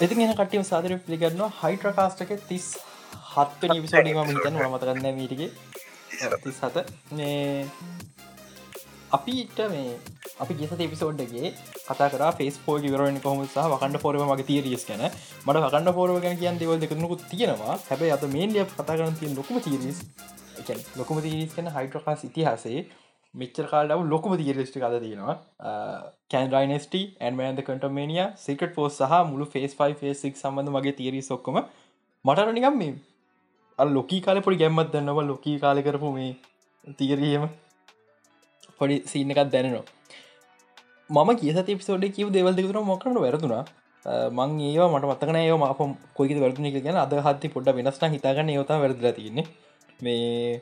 ඉතින් එන කටිය සාදර පිළිගන්න හයිට්‍රකාස්ටක තිස් හත්ව නිවිසෝඩිම හිතන මතකන්න මීටිගේ. තිස් හත අපිට මේ අපි ගෙස පිසෝඩ්ගේ කතා කර ෆෙස් පෝ වරන කොම සහ වකන්න පොරම මගේ තීරියස් ගැන. මට වකන්න පොරව ගැන කියන් දෙවල් දෙකනකු තියෙනවා. හැබයි අත මේන් ලිය කතා කරන තිය ලොකම තීරිස් ලොකම තීරිස් කන හයිට්‍රකාස් ඉතිහාසේ මෙච්චර කාලව ලොකම තීරස්ටි කද තියෙනවා. කැන්රයිනස්ට ඇන්මන්ද කටමේනිය සිකට පෝස් සහ මුළු ෆේස් 5ෆේසික් සම්බඳ මගේ තීරී සොක්කම මටරනිකම් මේ ලොකී කාල පොඩි ගැම්මත් දන්නවා ලොකී කාල කරපු මේ තීරීම පොඩි සීන එකත් දැනනවා. මම කිය පිසෝඩ කිව දෙවල් දෙකතුර මොකට වැරදුනා. මං ඒවා මට මතකන ඒ ම කොයි වැරදනි ගැන අද හත්ති පොඩ්ඩ වෙනස්න හිතාගන්න යොත වැරදිලා තියන්නේ. මේ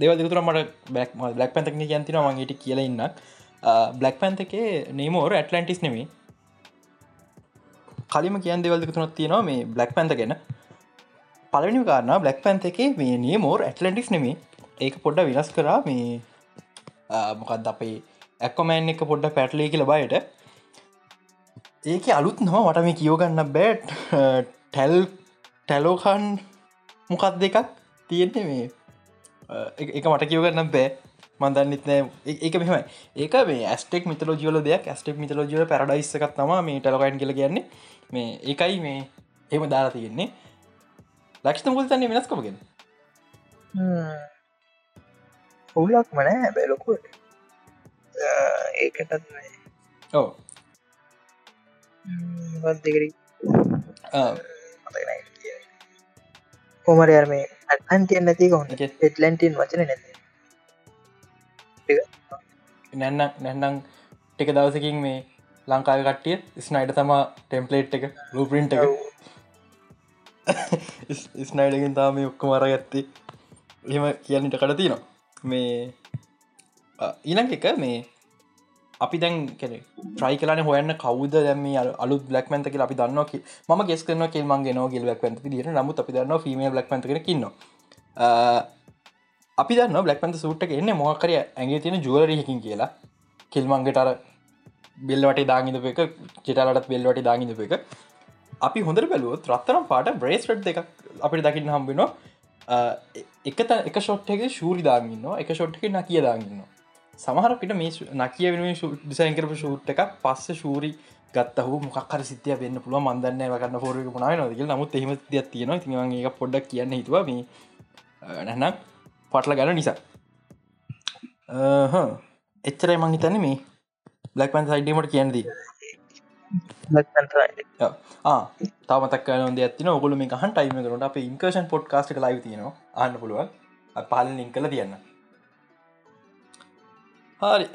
දෙව දෙතුර මට බැක් බ්ලක් පැතක ගැන්තින මගේට කියල ඉන්නක්. බ්ලක් පැන්ත එකේ නේමෝර ඇටලන්ටිස් නෙමේ කලිම කියන් දෙවල් දෙතුනත් තියෙනවා මේ බ්ලක් පැන්ත ගැන. පලනි කාරන්න බ්ලක් පැන්ත එකේ මේ නේමෝර් ඇටලන්ටිස් නෙමේ ඒක පොඩ්ඩ විනස් කරා මේ මොකක්ද අපේ ඇක්කොමෑන් එක පොඩ්ඩ පැටලේ කියල බයට. ඒක අලුත් නොම මට මේ කියෝගන්න බෑට් ටැල් ටැලෝකන් මොකක් දෙකක් තියෙන්නේ මේ? එක මට කියවගන්න බෑ. මන්දන්නෙත් නෑ. ඒක මෙහමයි. ඒක මේ ඇස්ටෙක් මිතලෝජියල දෙයක්. ඇස්ටෙක් මිතලෝජියල පැරඩයිස් එකක් තම මේ ටලකයින් කියල කියන්නේ. මේ ඒකයි මේ එම දාලා තියෙන්නේ. ලක්ෂ්ත මුල් තන්නේ වෙනස් කමගෙන ඔවුලක් මනෑ බැලොකු ඒකටත් ඕ දෙකරි කොමරයාර මේ අන්තිය නැති කොහො එටලන්ටන් වචන නැති නැන්න නැන්නම් ටික දවසකින් මේ ලංකාව කට්ටිය ස්නයිඩ තමා ටෙම්පලේට් එක ලූපරින්ට එක. ස්නයිඩකින් තාම ඔක්කො මර ගත්ති එහෙම කියන්නට කඩතිනවා මේ ඊලං එක මේ අපි දැන් කෙනෙ ්‍රයි කලන හොයන්න කවද දැම අලු බ්ලක්මන්ත අපි දන්න ම ගෙස් කරන කෙල්මන්ගේ න ගෙල් ලක්වන්ත දිර නමුත් අපි දන්න ීම ලක්මන්ත කින්න අපි දන්න බ්ලක්පන්ත සුට්ට එන්න මොකරය ඇගේ තියෙන ජුවලරහකින් කියලා. කෙල්මන්ගේටර බෙල්වට දාගිද එක චෙටලට බෙල්වට දාගිද එක. අපි හොඳ බැලුවත් රත්තරම් පාට බ්‍රේස්ට් දෙක අපිට දකින්න හම්බෙනවා එක එක ෂොට්ගේ ශූරි දාගන්න එක ෂොට්ක න කිය දාගන්නවා සමහරකට මේ නකිය වෙන ඩිසයින් කරපු ෂූට් එක පස්ස ශූරි ගත්තහ මොකක්හර සිතිය වෙන්න පුළුව මන්දන්න වගන්න පොරක පුුණයි නොදක නමුත් එහම දෙයක් තියෙන තිගේ පොඩ්ඩක් කියන්න හිතුව. මේ නැනම් පටල ගැන නිසා. එච්චරයි මං හිතන්න මේ බ්ලක්පන් සයිඩීමට කියන්නදී තාමතක් නොද ඇතින ඔගුල මේ හන් ටයිම කරට අප ඉන්කර්ෂන් පොඩ් කාස්ට ලයි තියෙනවා. අන්න පුළුවන්. පාල ලින් කල තියන්න හරි.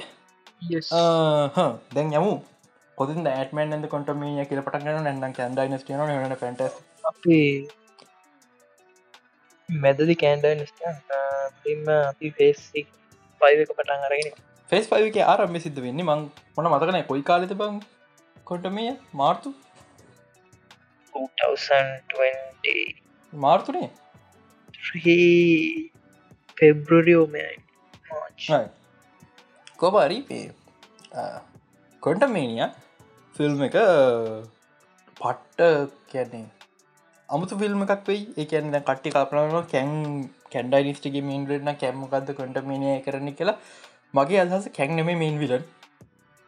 දැන් යමු. කොතින් ඇටමන් ඇද කොටමේ කියල පටගන්න නැන්න කැන්ඩයිනස් න? න අපි මැදදි කෑන්ඩයින් ම අපි ෆේස් පයික පටන් අරගෙන ෆෙස් පයික ආරම්ම සිද්ධ වෙන්නේ මං මොන මතකන කොයි කාලෙත බං කොටමිය මාර්තු? මාර්තුනේ? පෙබ්‍රරියෝමයි කොබරි පේ කොන්ටමේනිය ෆිල්ම් එක පට්ට කියන්නේ අමුතු ෆිල්ම් එකක් වෙයි. එකන්න කට්ටි කල්පනන කැන් කැන්ඩයි නිස්ටිගේ මීන්රෙන්න කැම්මකක්ද කොටමේනය කරන කියලා. මගේ අදහස කැන් නෙම මේන් විලන්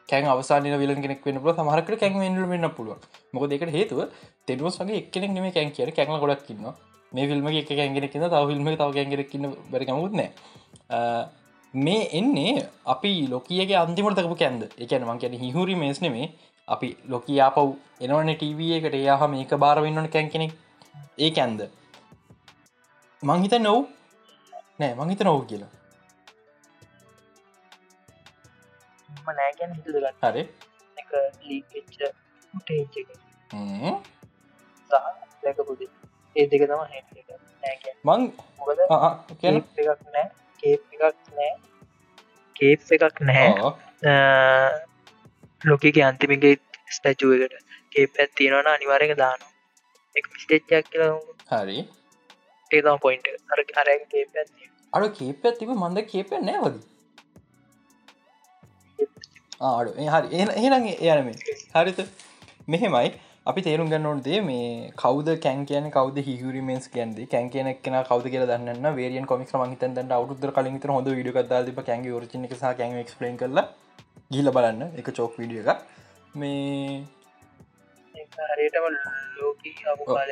කැන් අවසාන විල කෙනෙක් වන්න පුල සමහරකට කැන් වෙන්න පුළුව මොක දෙකට හේතුව තෙඩුවස් වගේ එක්කෙනෙක් නෙම කැන් කිය කැන ගොඩක් න්න මේ ෆිල්ම එක කැන්ගෙනෙක් න්න තව ෆිල්ම තව කැන්ගෙරක්න්න බැරිකමුත්න මේ එන්නේ අපි ලොකියගේ අන්තිමටතකපු කැන්ද. එකන මං කියන හිහුරි මේස් නෙමේ. අපි ලොකයා පව් එනවන ටව එකට. එයාහ මේක බාරවෙන්නන කැන් කෙනෙක්. ඒ ඇන්ද මංහිත නොව් නෑ මංහිත නොව් කියලා. නෑගැන හිතුදගන්න හරි. ලීච්ච ඒ දෙක තම හැ මං මොකද එකක් නෑ කේප් එකක් නෑ. කේප් එකක් නැහැ ලොකක අන්තිමගේ ස්ටැචුව එකට කේප ඇත්තිනවන අනිවාරක දාන එක ස්ටේච්චක් කියලා හරි. ඒතම පොයින්ට අර අර කේප ඇති අඩ කේප ඇතිබ මන්ද කේප නෑවද ආඩු හරි. එහනගේ එයනම හරිත මෙහෙමයි අපි තේරුම් ගන්නනොටදේ මේ කවද කැන් කියන කවද හිරිමෙන්ස් කියන්ද කැන් කියන කෙන කවද කියල දන්න වේරියන් කොමික් මහිතන් අවුදර කලින් තර හොඳ විඩිය දාල කැන් රචන සහ කැන් ක්ස්පලන් කරල ගිල බලන්න එක චෝක් විඩිය එක මේ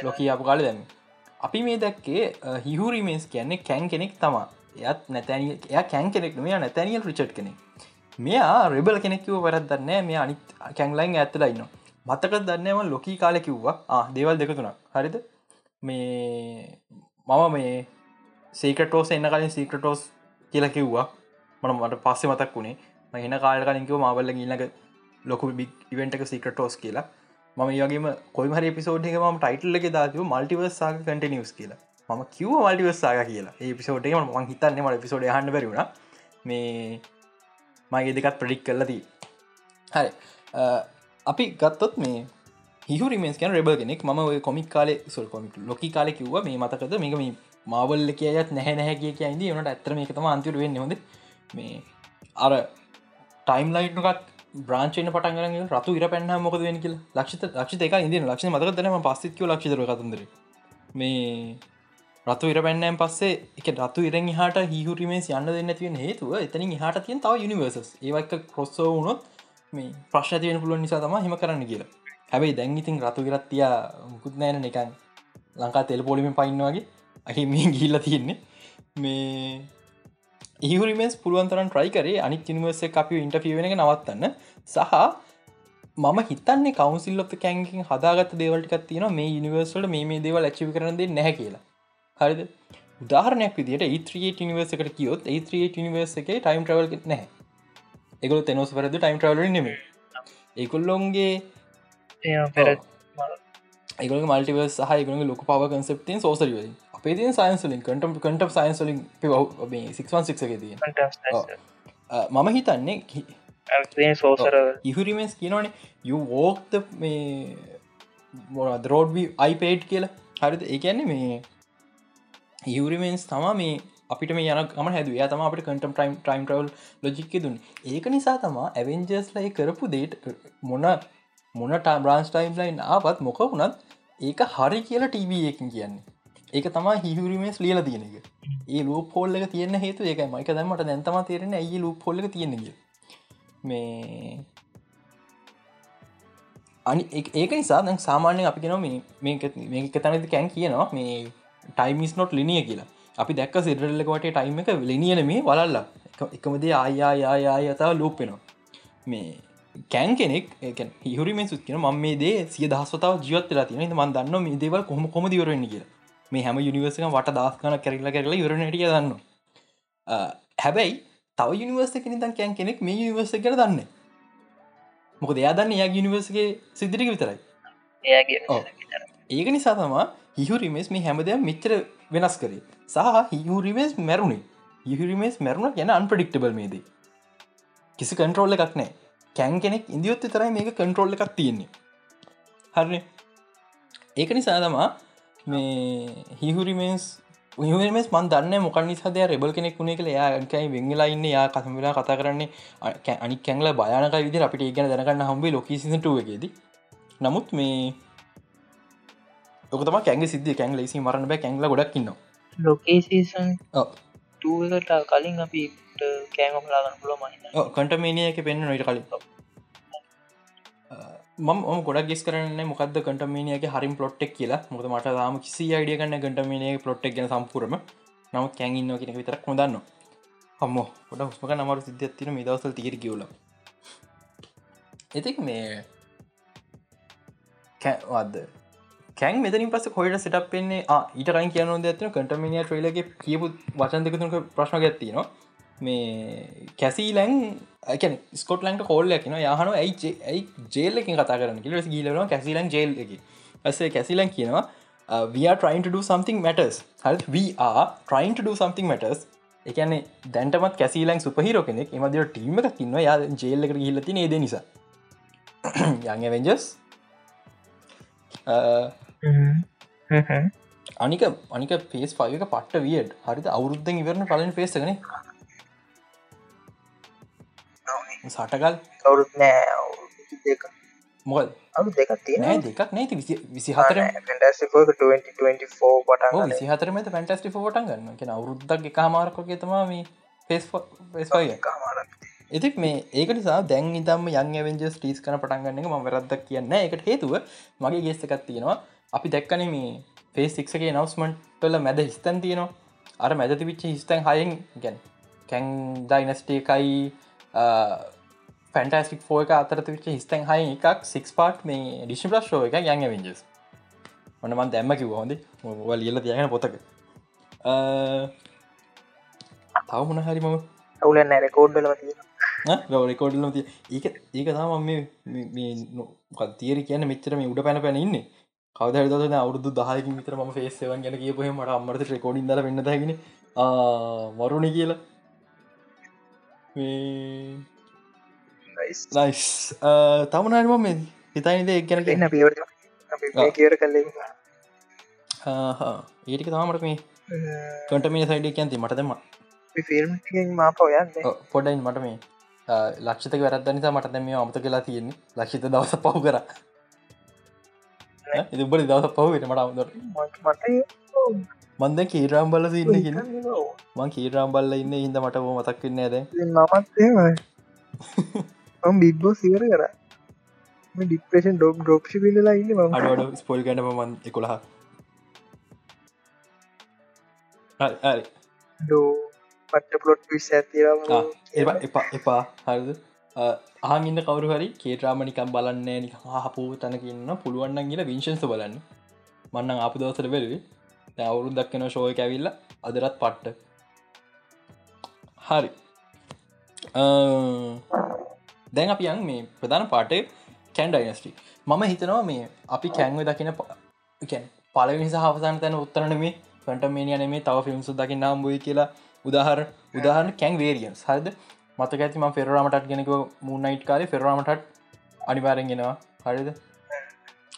ලොකී අප කාල දැම අපි මේ දැක්කේ හිහුරිමේස් කියන්නේ කැන් කෙනෙක් තමා. එයත් නැතැනිය එය කැන් කෙනෙක් මෙයා නැතැනියල් රිචට් කෙනෙක්. මෙයා රෙබල් කෙනෙක්ව වැරදන්න මේ අනිත් කැන්ලයින් ඇත්තලයින්න මතක දන්නම ලොකී කාල කිව්වා. දේවල් දෙකතුනක් හරිද? මේ මම මේ සේකටෝස් එන්න කලින් සීකටෝස් කියල කිව්වා. මන මට පස්සෙ මතක් වුණේ. මහින කාල කලින්කව මවල්ල ගීලක ලොකු බික් ඉවෙන්ටක සිකටෝස් කියලා. ම යගේම කොයි පිසෝඩ් එක ම ටයිටල්ල එක දාතිව මල්ටිවර්සාක කටනිියස් කියලා. ම කිව මල්ටිවර්සාක කියලා. ඒ පිසෝඩ් එක ම හිතන්න මට පිසෝඩ් හන්න බැරුණ මේ මගේ දෙකත් ප්‍රඩික් කරලදී හරි. අපි ගත්තොත් මේ හිහරිමස් කන රෙබල් කෙනෙක්. ම කොමික් කාලේ සල් කොමික් ලොකි කාලෙ කිව්ව මේ මතකද? මේක මේ මාවල්ල කියයත් නැහැ නැහැ කිය කියයිද වනට ඇතරම එකතම අන්තිර වෙන්න. හොඳ. මේ අර ටයිම් ලයිට්නකත් බ්‍රාංචන පටන්ගර රතු ඉර පැන්න මොක වෙන කියල. ලක්ෂ ලක්ෂ එක ඉද ලක්ෂ මතකදනම පස්සිකව ලක්ෂර කතන්දර. මේ රතු ඉර පැන්නෑම් පස්සේ එක රතු ඉරෙන් හට හිහුරීමේ යන්න දෙන්න තිවෙන හේතුව එතනින් හට තියෙන් තව යනිවර්සස් ඒවක කොස්සෝ වුණොත් මේ ප්‍රශ්න තියන පුළුවන් නිසා තම හෙම කරන්න කියලා. හැබයි දැන් ඉතින් රතු ගරත්තිය මුකුත් නෑන නිකන් ලංකා තෙල් පොලිමෙන් පයින්නවාගේ අහි මේ ගිල්ල තියෙන්නේ. මේ ඒහරිමස් පුළුවන්තරන් ට්‍රයි කරේ. අනික් නිවර්ස අපි ඉන්ටෆිය වෙන නවත්තන්න. සහ මම හිතන්නේ කවන්සිල්ලොත් කැන්කින් හදාගත් දේවල්ටිකත් තියෙන මේ නිවර්සල්ට මේ දේවල් ඇච්චි කරනදේ නැහැ කියලා. හරිද? උදාහරනයක් විදිට ඒ නිවර්ස එකට කියොත් ඒ නිවර්ස එක ටයිම් ්‍රවල් නැහැ. එකකු තෙනොස් පරද ටයිම් ට්‍රවල නෙම ඒකුල්ලොන්ගේ ඒකල මල්ටිවස් සහයකන ලොක පව කන්සප්ටන් සෝසරව අපේ ති සයින්සලින් කටම් කට සයින්සලින් සික්සික්ගේ තිය මම හිතන්නේ සෝසර ඉහුරිමස් කියනවනේ යෝෝක්ත මේ මොද රෝඩ්වී අයිපේට් කියලා. හරිද? ඒකන්නේ මේ ඉහුරිමෙන්ස් තමා මේ අපිට මේ යන ම හැද තම අපට කටම් ටයිම් ටයිම් ටවල් ලොජික්ක දුන් ඒක නිසා තමා ඇවෙන්ජර්ස් ලයි කරපු දේට මොන මොන ටම් බ්‍රන්ස් ටයිම් ලයින් ආපත් මොක වුණත් ඒක හරි කියලා ටීව එකින් කියන්නේ. ඒක තමා හිහුරීමේස් ලියල තියෙන එක. ඒ ලූ පොල්ල තියන හේතු ඒක මයික දැමට දැන්තම තේරෙන ඇයි ලූ පොල්ල තියෙනග මේ අනි ඒක නිසා දැන් සාමාන්‍ය අපි කෙන මේ මේක තැනති කැන් කියනවා මේ ටයිමිස් නොට් ලිනිය කියලා. අපි දැක්ක සිරල්ලකොට ටයිම එක ලිනියන මේ වලල්ල. එකමද ආයායායායතාව ලෝප්පෙනවා මේ කෑන් කෙනෙක් හිහුරිම සුත්කෙන ම මේ දේ සිය දහස්වතාව ජීවත්ලා තියෙන මන් දන්න මේ දේවල් කොම කොම දවරන්න කිය මේ හැම යනිවර්සක වට දස්කන කරලා කරලා යුරනටිය දන්න හැබැයි තව යනිවර්ස කෙනෙතන් කෑන් කෙනෙක් මේ යනිවර්ස කර දන්න මොක දෙයා දන්න යා යනිවර්සගේ සිදිරික විතරයි. ඒක නිසා තමා හිහුරිමස් මේ හැමදයක් මෙච්චර වෙනස් කරේ සහ හිහුරිමස් මැරුණේ. යුහිරිමස් මැරුණ ගැන අන්පඩික්ටබල් මේද කිසි කන්ට්‍රෝල්ල එකක් නෑ කැන් කෙනෙක් ඉදියොත් තරයි මේක කන්ට්‍රෝල්ල එකක් තියෙන්නේ. හරන? ඒක නිසා තමා මේ හිහුරිමස් හිමස් මන් දන්න මොක නිසාද රෙබල් කෙනෙක් වුණේ කළ යාකයි වෙංගලා ඉන්න යා කසමිලා කතා කරන්නේ. අනි කැංල බයනක විදි අපිට ඒගන දැනගන්න හම්බේ ලොකිසිටුවගේද නමුත් මේ ඔකතම කැංග සිද්ධ කැං ලෙසි මරන්න බෑ. කැංල ගොඩක්කින්නවා ලොකේසීසන් ටූකට කලින් අපි කෑම කලාගන්න පුල මහින්න කටමේනියක පෙන්න්න නොට කලින් මම ගොඩක් ගෙස් කරන්න මොකද කටමේනියගේ හරිම් පොට්ටෙක් කියලා මොද මට දාම කිසි අඩිය කන්න ගටමේනය පොට්ටක් ගැන සම්පුරම නමුත් කැන්ඉන්න කෙනෙ විතර හොදන්න හම්ම ොඩ හස්මක නමර සිද්ධ තින දවසල් තීර කියවල එතික් මේ කෑවද කැන් මෙතනින් පස කොයිට සිටක් පෙන්නේ ඊට රයි කියනු ඇතින කටමිනිය ට්‍රේලගේ කියපු වචන් දෙකතුක ප්‍රශ්න ගැත්තින මේ කැසී ලැන් ඇකන ස්කොට්ලන්ට කෝල්ල කින යහන ඇයි ඇයි ජේල්ලකින් කතා කරන කිලස් ගීලන කැසිලන් ජේල් එක. ඇසේ කැසිලන් කියනවා uh, we are trying to do something matters. හල් we are trying to do something matters. එකන දැන්ටමත් කැසිලන් සුපහිරෝ කෙනෙක් එමදිර ටීම එකක් කින්න යා ජේල්ලකට හිල්ලති නේද නිසා. යං වෙන්ජස් අනික අනික පේස් පයක පට්ට වියට හරිත අවුරුද්ධ ඉවරණ පලන පේසගෙන සටකල් කවුරුත් නෑ මොකල් අලු දෙකක් තියෙන නෑ දෙකක් නැති විසි විසි හතර පටන් විසි හතර මත පැන්ටස්ටි ෆෝටන් ගන්න කියෙන අවුරුද්දක් එක මාරකගේ තමා මේ පෙස් පෙස්පය එතික් මේ ඒක නිසා දැන් ඉතම යන් වෙන්ජ ටීස් කන පටන්ගන්න ම වැරද්දක් කියන්න එකට හේතුව මගේ ගෙස්සකත් තියෙනවා අපි දැක්කන මේ ෆේස්සික්ගේ නවස්මන්ට්ල මැද හිස්තන් තියෙනවා. අර මැදති විච්ච හිස්තැන් හයෙන් ගැන් කැන් ඩයිනස්ටේ එකයි ෆැන්ටස්ටික් එක අතරත විච්ච හිස්තැන් හය එකක් සික් පාට් මේ ඩිශි ප්ලස් ෝ එක යන් වෙන්ජස් ඔන්න මන් දැම්ම කිව හොඳ. වල් ියල තියගෙන පොතක. තව මොන හරි මම? අවුලන්න රෙකෝඩ්ඩල රෙකෝඩ්ල ඒක ඒක තම මේ තිේර කියන්න මෙච්චර මේ උඩ පැන පැන ඉන්න කවද දන අවුදු දහයක විතර ම ෆේසවන් ගැන කියපහ මට අම්මට රෙකෝඩින් දල වෙන්න හැගෙන. මරුණ කියලා. නයිස් තමනම මේ හිතයිනිද ගැන එන්න පිවට කියර කල්ලේ ඒටික තමට මේ කටමින සයිඩ කියන්ති මට දෙම මා පොඩයින් මට මේ ලක්ෂතක වැරද නිසා මට දැම අමත කියලා තියෙන්නේ. ලක්ෂිත දවස පහු කර ඉතිබලි දවස පහුවට මට මන්ද කීරම් බල ඉන්නගෙන මං කීරම් බල්ල ඉන්න ඉද මට බෝ මතක් වෙන්න ඇද මමත් බික්බෝ සිවර කර. ඩිපේෂන් ඩොබ් ඩොප්ෂි පිල්ලා ඉන්න අඩ ස්පොල් කැන මන් එකොළහ ඩෝ පට්ට පලොට් විස් ඇතිරම් එපා එපා. හරිද ආගන්න කවරු හරි කේට්‍රාමනිකම් බලන්න නික හපු තැනකන්න පුළුවන්න කියල විංශන්ස බලන්න. මන්න අප දවසර වෙලවි අවුරුන් දක්කන ශෝය ඇවිල්ල අදරත් පට්ට. හරි. දැන් අපි යන් මේ ප්‍රධාන පාටේ කැන් ඩයිනස්ටි මම හිතනවා මේ අපි කැන්ව දකින කැන් පලවි හසාහසන් තැන උත්තරන මේ ෆටමේනිය නේ තව ෆිල්ම්සු දකි නාම්බුයි කියලා. උදාහර උදාහරන කැන් වේරියන්ස් හරිද? මතක ඇතිම ෆෙරරමටත් ගෙනක මුන්නයිට් කාල ෆෙරරමටත් අනිවාරෙන්ගෙනවා හරිද?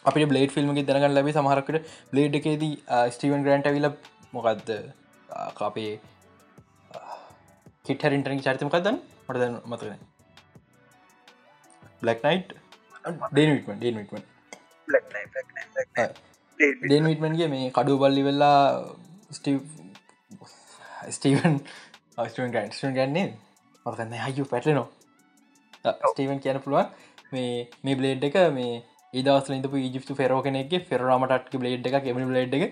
අපි බ්ලේඩ් ෆිල්ම්ගේ දැනගන්න ලැබි සමහරකට බ්ලේඩ් එකේදී ස්ටීවන් ග්‍රන්ට විල මොකක්ද කාපේ කිටහරින්ටරි චරිතමකක්දන්න මට මතකන බ්ලක් නයිට් ඩේවිටමන් ඩේවිටමන් ඩේවිටමන්ගේ මේ කඩු බල්ලි වෙල්ලා ස්ටීව් ස්ටීවන් ස්ටන් ගන් ස්ටන් ගන්නේ මකන්න හයු පැටලනෝ ස්ටීවන් කියන පුළුවන්. මේ මේ බ්ලේඩ් එක මේ ඒදවස් ඉඳපු ජිප්තු ෆෙරෝ කෙනෙක්ගේ ෆෙරරමටක් බ්ලේඩ් එක කෙමි බ්ලේඩ් එක.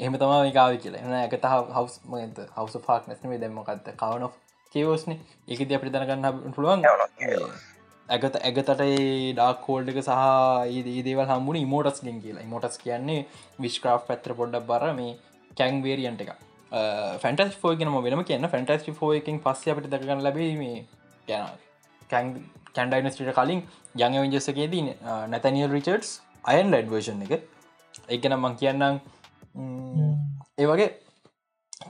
එහම තම කාව කියලා. එක තහ හවස් මත හවස පාක් නැස්නේ දෙමකක්ද කවන කියවස්න එකද අපිට දැනගන්න පුළුවන්. ඇගත ඇගතට ඩාකෝල්ඩ එක සහ ඒදේවල් හම්බුණ මෝටස් ගෙන් කියලා. මෝටස් කියන්නේ විශ්ක්‍රා් පැත්‍ර පොඩ්ඩක් බර මේ කැං වේරියන්ට එක ෆැන්ටස් ෝගෙන වෙනම කියන්න. ෆැන්ටස්ි ෝ එකින් පස්ස අපට දකගන්න ලැබීම ගැන කැන්ඩයිනස්ට කලින් යං විජසකේදී නැතනිල් රිචඩ්ස් අයන් ලඩ්වර්ෂන් එක. එකන මං කියන්නම්. ඒවගේ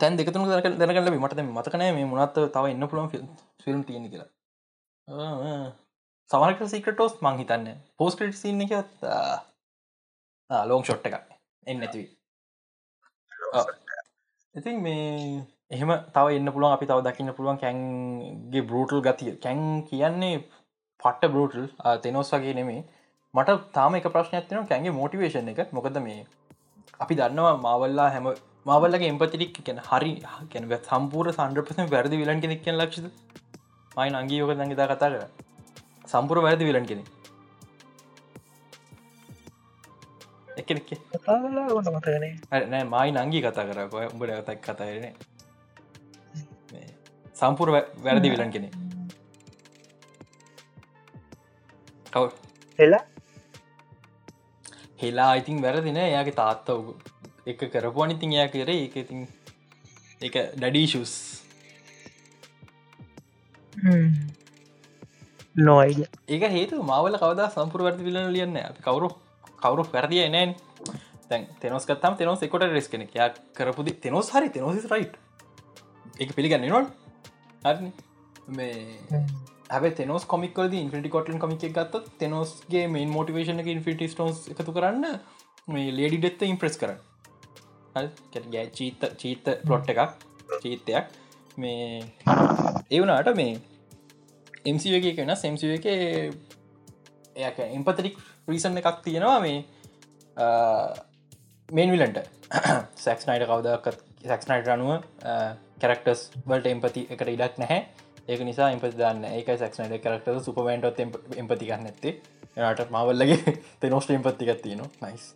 තැන් දෙකතුන දැනක ලබ මට මතකනෑ මේ මුණත් තව එන්න පුළුවන් ෆිල්ම් තියෙන කියලා. සමරක සිකටෝස් මං හිතන්න. පෝස්කට් සින්න එකත් ලෝං ෂොට් එකක්. එන්න ඇතිවී ඉතින් මේ එහෙම තව එන්න පුළුවන් අපි තව දකින්න පුළුවන් කැන්ගේ බරටල් ගතිය. කැන් කියන්නේ පට්ට බරටල් තෙනොස් වගේ නෙමේ මට තාම එක ප්‍රශ්න ඇතින කැන්ගේ මෝටිවේශන් එක. මොකද මේ අපි දන්නවා මාවල්ලා හැම මාවල්ලගේ එම්පතිරික් කියන හරි කැන සම්පූර සන්ඩපස වැරදි විලන් කෙනෙක් කිය ලක්ෂද මයි අංගේ යෝක දඟතා කතා කර සම්පුර වැරදි විලන් කෙනෙ එකනෙක් මතගනේ නෑ මයි නංගී කතා කර. කොය උඹට ඇතක් කතාරන සම්පුර වැරදි විලන් කෙනෙ කව් හෙලා? හෙලා ඉතින් වැරදින එයාගේ තාත්ත වග එක කරපු අනිතින් එයා කර. එක ඉතින් එක ඩඩීශස් නොයිද ඒක හේතු මවල කවද සම්පුර වැරදි විලන ලියන්න කවරු කවරු පැරදිය නෑන් තැන් තෙනොස්කත්තම් තෙනොස් එකොට රෙස් කෙනෙ යා කරපුදි තෙනොස් හරි තෙනොසිස් රයිට් එක පිළිගන්න නොල්. හරි මේ හැබ තෙනොස් කොමිකද ඉන්ෆිටි කොටලන් කොමික් ගත්ත තෙනොස්ගේ මේන් මෝටිවේශන ඉන්ෆිටි ස්ටෝන්ස් එකතු කරන්න මේ ලේඩි ඩෙත්ත ඉම්ප්‍රෙස් කරන්න. ගැ චීත චීත පලොට් එකක් චීතයක්. මේ ඒවනාට මේ එම්සිවගේ කෙන සෙම්සිව එක එය ඉම්පතරික් රීසන් එකක් තියෙනවා මේ මේන් විලන්ට සැක්ස්නයිට කවදක්ත් සැක්ස්නයිට අනුව කැරක්ටස් වලට එම්පති එකට ඉඩක් නැහැ. ඒක නිසා එම්පති දන්න ඒක සැක්නට කරක්ට සුපමෙන්ටොත් එම්පති ගන්න ඇත්තේ එනට මවල්ලගේ තෙනොස්ට එම්පත්තිකත් තියෙනවා. නයිස්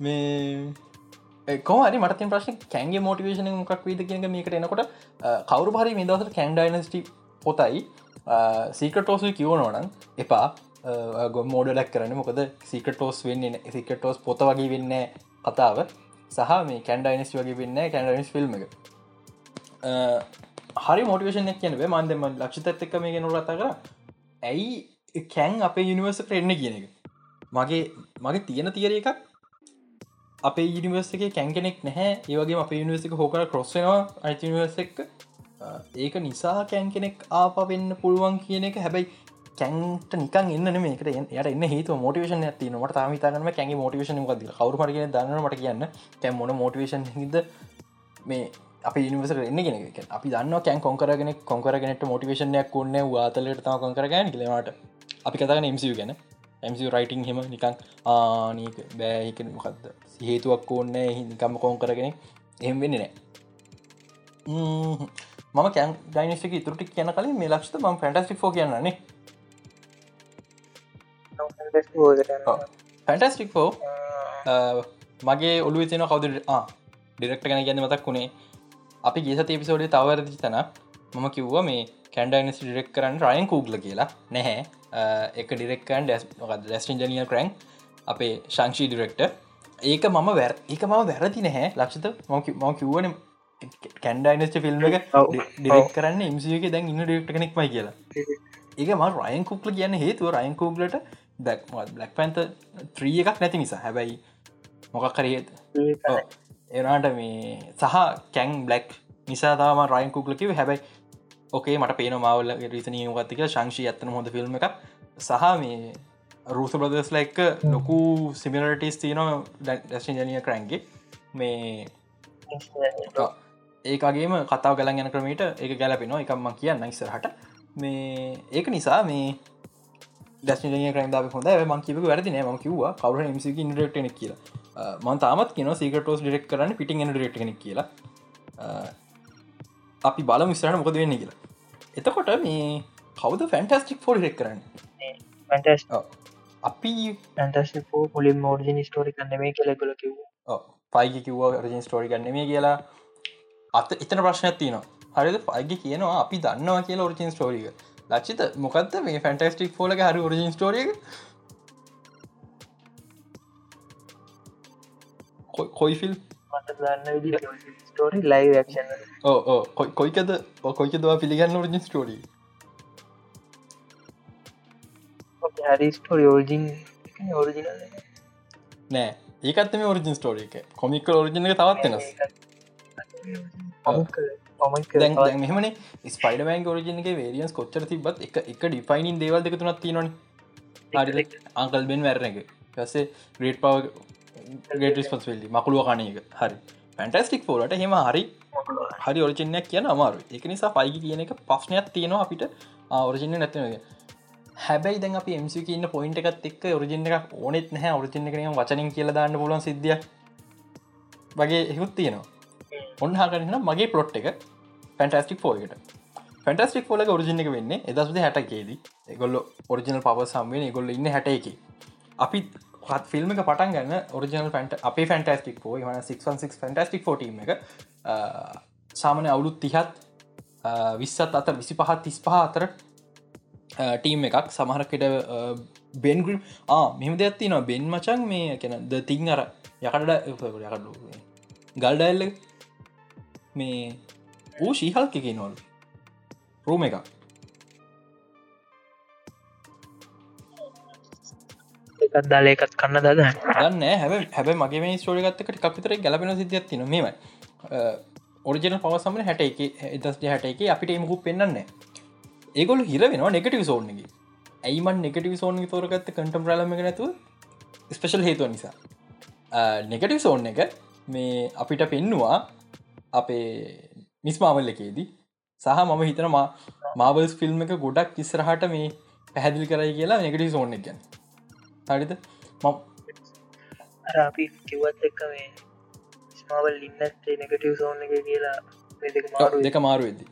මේ කොමරි මට ප්‍රශ් කැන්ගේ මෝටිවේශන මොකක් වීද කියක මේකට එනකොට කවරු හරි මේ දවසට කැන්ඩයිනස්ටි පොතයි සීකටෝසු කිවනෝනම් එපා. ගො මෝඩලක් කරන මොකද සිකටෝස් වෙන්න සිකටෝස් පොත වගේ වෙන්න කතාව. සහ මේ කැන්ඩයිනස් වගේ වෙන්න කැන්ඩයිනස් ෆිල්ම් එක. හරි මෝටිවේෂන කියන මන්දම ලක්ෂිතත් එක්ක මේ ගෙන රතා කර. ඇයි කැන් අපේ යුනිවර්සට එන්න කියන එක? මගේ මගේ තියෙන තියර එකක් අපේ යනිවර්ස එක කැන් කෙනෙක් නැහැ. ඒවගේ අප යනිවර්සික හෝකර කොස්සෙනවා අයිනිවර්ස එක් ඒක නිසා කැන් කෙනෙක් ආප වෙන්න පුළුවන් කියන එක. හැබැයි කැන්ට නිකන් එන්න මේකට. යට එන්න හේතු මෝටිවේෂන ඇති නට තාමිතානම කැගේ මෝටිවේෂන ද කවරු මට දන්නට කියන්න. කැන් මොන මෝටිවේෂන් හිද මේ අප නිවස එන්න ගෙන අපි දන්න කැන් කොකරගෙන කොකරගෙනට මෝටිවේෂනයක් ඔන්න වාතලට තම කොකරගන කියලට අපි කතගන MCU ගැන. MCU රයිටිං හෙම නිකං ආනක බෑහික මොකක්ද හේතුවක් ඕන්න හිනිකම්ම කෝන් කරගෙන එහම වෙන්න නෑ මම. කැන් ඩයිනස්ක තුරටි කියන කලින් මේ ලක්ෂත ම ෆැටස්ටික් ෝ කියන්නන්නේ ෆැන්ටස්ටික් ෝ මගේ ඔලු තින කවද ඩිරෙක්ට ගැන ගැන මතක් වුණේ. අපි ගේසත පිසෝඩේ තවරදි තන මම කිව්ව මේ කැන්ඩයිනස් ඩිරෙක් කරන්න රයන් කූග්ල කියලා. නැහැ. එක ඩිරෙක්කන් ඩස් ඩස්ටින් ජනිය කරන් අපේ ශංෂී ඩිරෙක්ට ඒක මම වැර එක මම වැරදි නැහැ. ලක්ෂත ම කිව්වන කැන්ඩයිනස්ට ෆිල්ම් එක ඩිරෙක් කරන්න. ඉම්සියක දැන් ඉන්න ඩෙක්ට කෙනෙක්මයි කියලා. ඒක ම රයන් කුක්ල කියන්න හේතුව. රයන් කූගලට බ්ලක් පැන්ත ත්‍රී එකක් නැති නිසා. හැබැයි මොකක් කරේත් එනාට මේ සහ කැන් බ්ලක් නිසා තම රයින් කුක්ලකිව හැබැයි ඕකේ මට පේන මවල්ල රිසනී ගත්තික ශංෂී ඇත්තන හොඳ ෆිල්ම් එක සහ මේ රූස ප්‍රදස්ල එක්ක ලොකු සිමිලටස් තියන ඩස්ටන් ජනිය කරන්ගේ මේ ඒකගේම කතාව ගලන් යන ක්‍රමට ඒක ගැලපෙනවා. එකම්ම කියන්න ඉස්සරහට. මේ ඒක නිසා මේ දස්නය කරද හොඳ ම කිව වැරදින ම කිවවා කවර මසි ඉන්ඩක්ටන කියලා. මන් තාමත් කියන සීකටෝස් ඩිරෙක් කරන්න පිටිං ඩෙක්ට කෙනෙක් කියලා. අපි බල මිස්රට මොකද වෙන්න කියලා. එතකොට මේ කවද ෆැන්ටස්ටික් ෆෝඩ රෙක් කරන්න? අපි ඇන්ටෝ පුලින් මෝර්ජින ස්ටෝරි කන්න මේ කෙලෙකුල කිව පයිග කිව්වා. රජන් ස්ටෝරි ගන්න මේ කියලා. අත එතන ප්‍රශ්නයක් තියනවා. හරිද? පයිග කියනවා අපි දන්නවා කියලා ඔරිජින් ස්ටෝරික ලච්චිත මොකක්ද මේ ෆැන්ටස්ටික් ෆෝල හරි ඔරිජින් ස්ටෝරිය කොයිෆිල් ස්ටෝරි ලයි ඕ කොයිකද කොයික දවා පිළිගන්න ඔරිජින් ස්ටෝරී නෑ. ඒකත් මේ ඔරිජින් ස්ටෝරි එක. කොමික ඔරිජින එක තවත් වෙනස් මෙහමන. ස්පයිඩමන් ෝරජනගේ වේරියන්ස් කොච්චර තිබත් එක එක ඩිෆයිනින් දේවල් දෙක තුනත් තිනොන අංකල් බෙන් වැරන එක. පසේ ග්‍රේට් පව ගේට ස්පස් වෙල්ලි මකුළුව කනක හරි. පැන්ටස්ටික් ෆෝලට හෙම හරි හරි ඔරිජිනයක් කියන අමාරු එක නිසා පයිගි කියන එක පශ්නයක් තියෙනවා අපිට. ඔරිජින නැතිනගේ හැබැයි දැන් අප එමසි කියන්න පොයින්ට එකත් එක් ඔරිජින එක ඕනෙත් නැහැ. ඔරිජින කරන වචනින් කියල දාන්න පුලන් සිද්ධිය වගේ එහුත් තියෙනවා. ඔන්නහාකරන්න මගේ පලොට් එක පැන්ටස්ටික් ෆෝකට පැන්ටස්ටික් ෆෝල ඔරිජින එක වෙන්න එදසද හැටකේදී එගොල්ල ඔරිජිනල් පව සම්වෙන ගොල්ල ඉන්න හැට එක අපි පත් ෆිල්ම් එක පටන් ගන්න ඔරිජනල් ෆැන්ට අපේ ෆැන්ටස්ටික් ෝ ම 616 ෆැන්ටස්ටික් ෝටීම එක. සාමනය අවුලුත් තිහත් විස්සත් අතර විසි පහත් තිස් පහ අතර ටීම් එකක් සමහරකට බෙන්ග්‍රීම් මෙම දෙයක්ත්ති නවා බෙන් මචන් මේ කෙන ද තිං අර යකඩ යකඩ ගල්ඩඇල්ල මේ ඌ ශීහල්ක එක නොල් රෝම එකක්. එකත් දාල එකත් කන්න දද? දන්න හැබ හැබ මගේ මේ ස්ටෝරිගත්තකට කපිතර ගැලපෙන සිද්ධියත් තින මෙම ඔරිජන පවසම හැට එක එදස් හැට එක අපිට එමකු පෙන්න්න ඒගොල හිර වෙනවා නෙගටව සෝන්ගේ ඇයිමන් නෙගටව සෝන් තෝරගත්ත කටම් රලම නැතු ස්පේෂල් හේතුව නිසා? නෙගටව සෝන් එක මේ අපිට පෙන්නවා අපේ මිස්මාවල් එකේදී. සහ මම හිතනවා මාවල්ස් ෆිල්ම් එක ගොඩක් ඉස්සරහට මේ පැහැදිලි කරයි කියලා නෙගටව සෝන් එක අර අපි කිවත් එක්ක මේ ස්මාවල් ඉන්නත් නෙගටව සෝන් එක කියලා දෙක මාරු වෙදදි.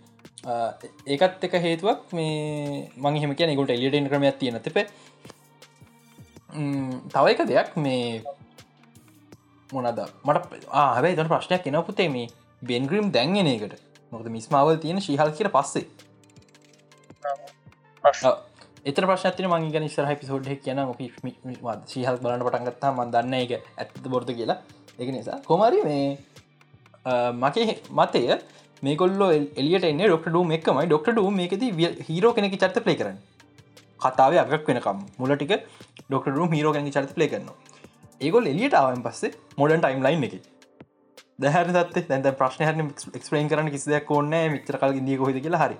ඒකත් එක හේතුවක් මේ මං හෙම කිය නිකුට එලියට ක්‍රමයක් තියෙන තිපේ තව එක දෙයක් මේ මොනද මට ආහබයි තන ප්‍රශ්නයක් එන පුතේ මේ බෙන්ග්‍රීම් දැන්ගෙන එකට මොකද මිස්මාවල් තියෙන ශිහල් කියර පස්සේ. එත ප්‍රශ්නතින මංගේක නිස්සර පිසෝඩ් කියන ශීහල් බලන්න පටන්ගත්තා ම දන්න එක ඇත්ත බොර්ත කියලා. එක නිසා කොමරි මේ මගේ මතය මේකොල්ල එලියට එන්න ඩොක්ට ඩුම් එකමයි ඩොක්ට ඩුම් මේකද හිරෝ කෙනෙක චර්ත පලේ කරන්න. කතාව අගක් වෙනකම්. මුලටික ඩොක්ට රුම් හිරෝ කැනි චර්ත පලේ කරන්න ඒගොල් එලියට ආවන් පස්සේ මොඩන් ටයිම් ලයින් එක දැහර දත් දැ ප්‍රශ්න හන එක්ස්පලේන් කරන කිසිදයක් ඕන්න මිචර කල් දිය කොහෙද කියලා හරි.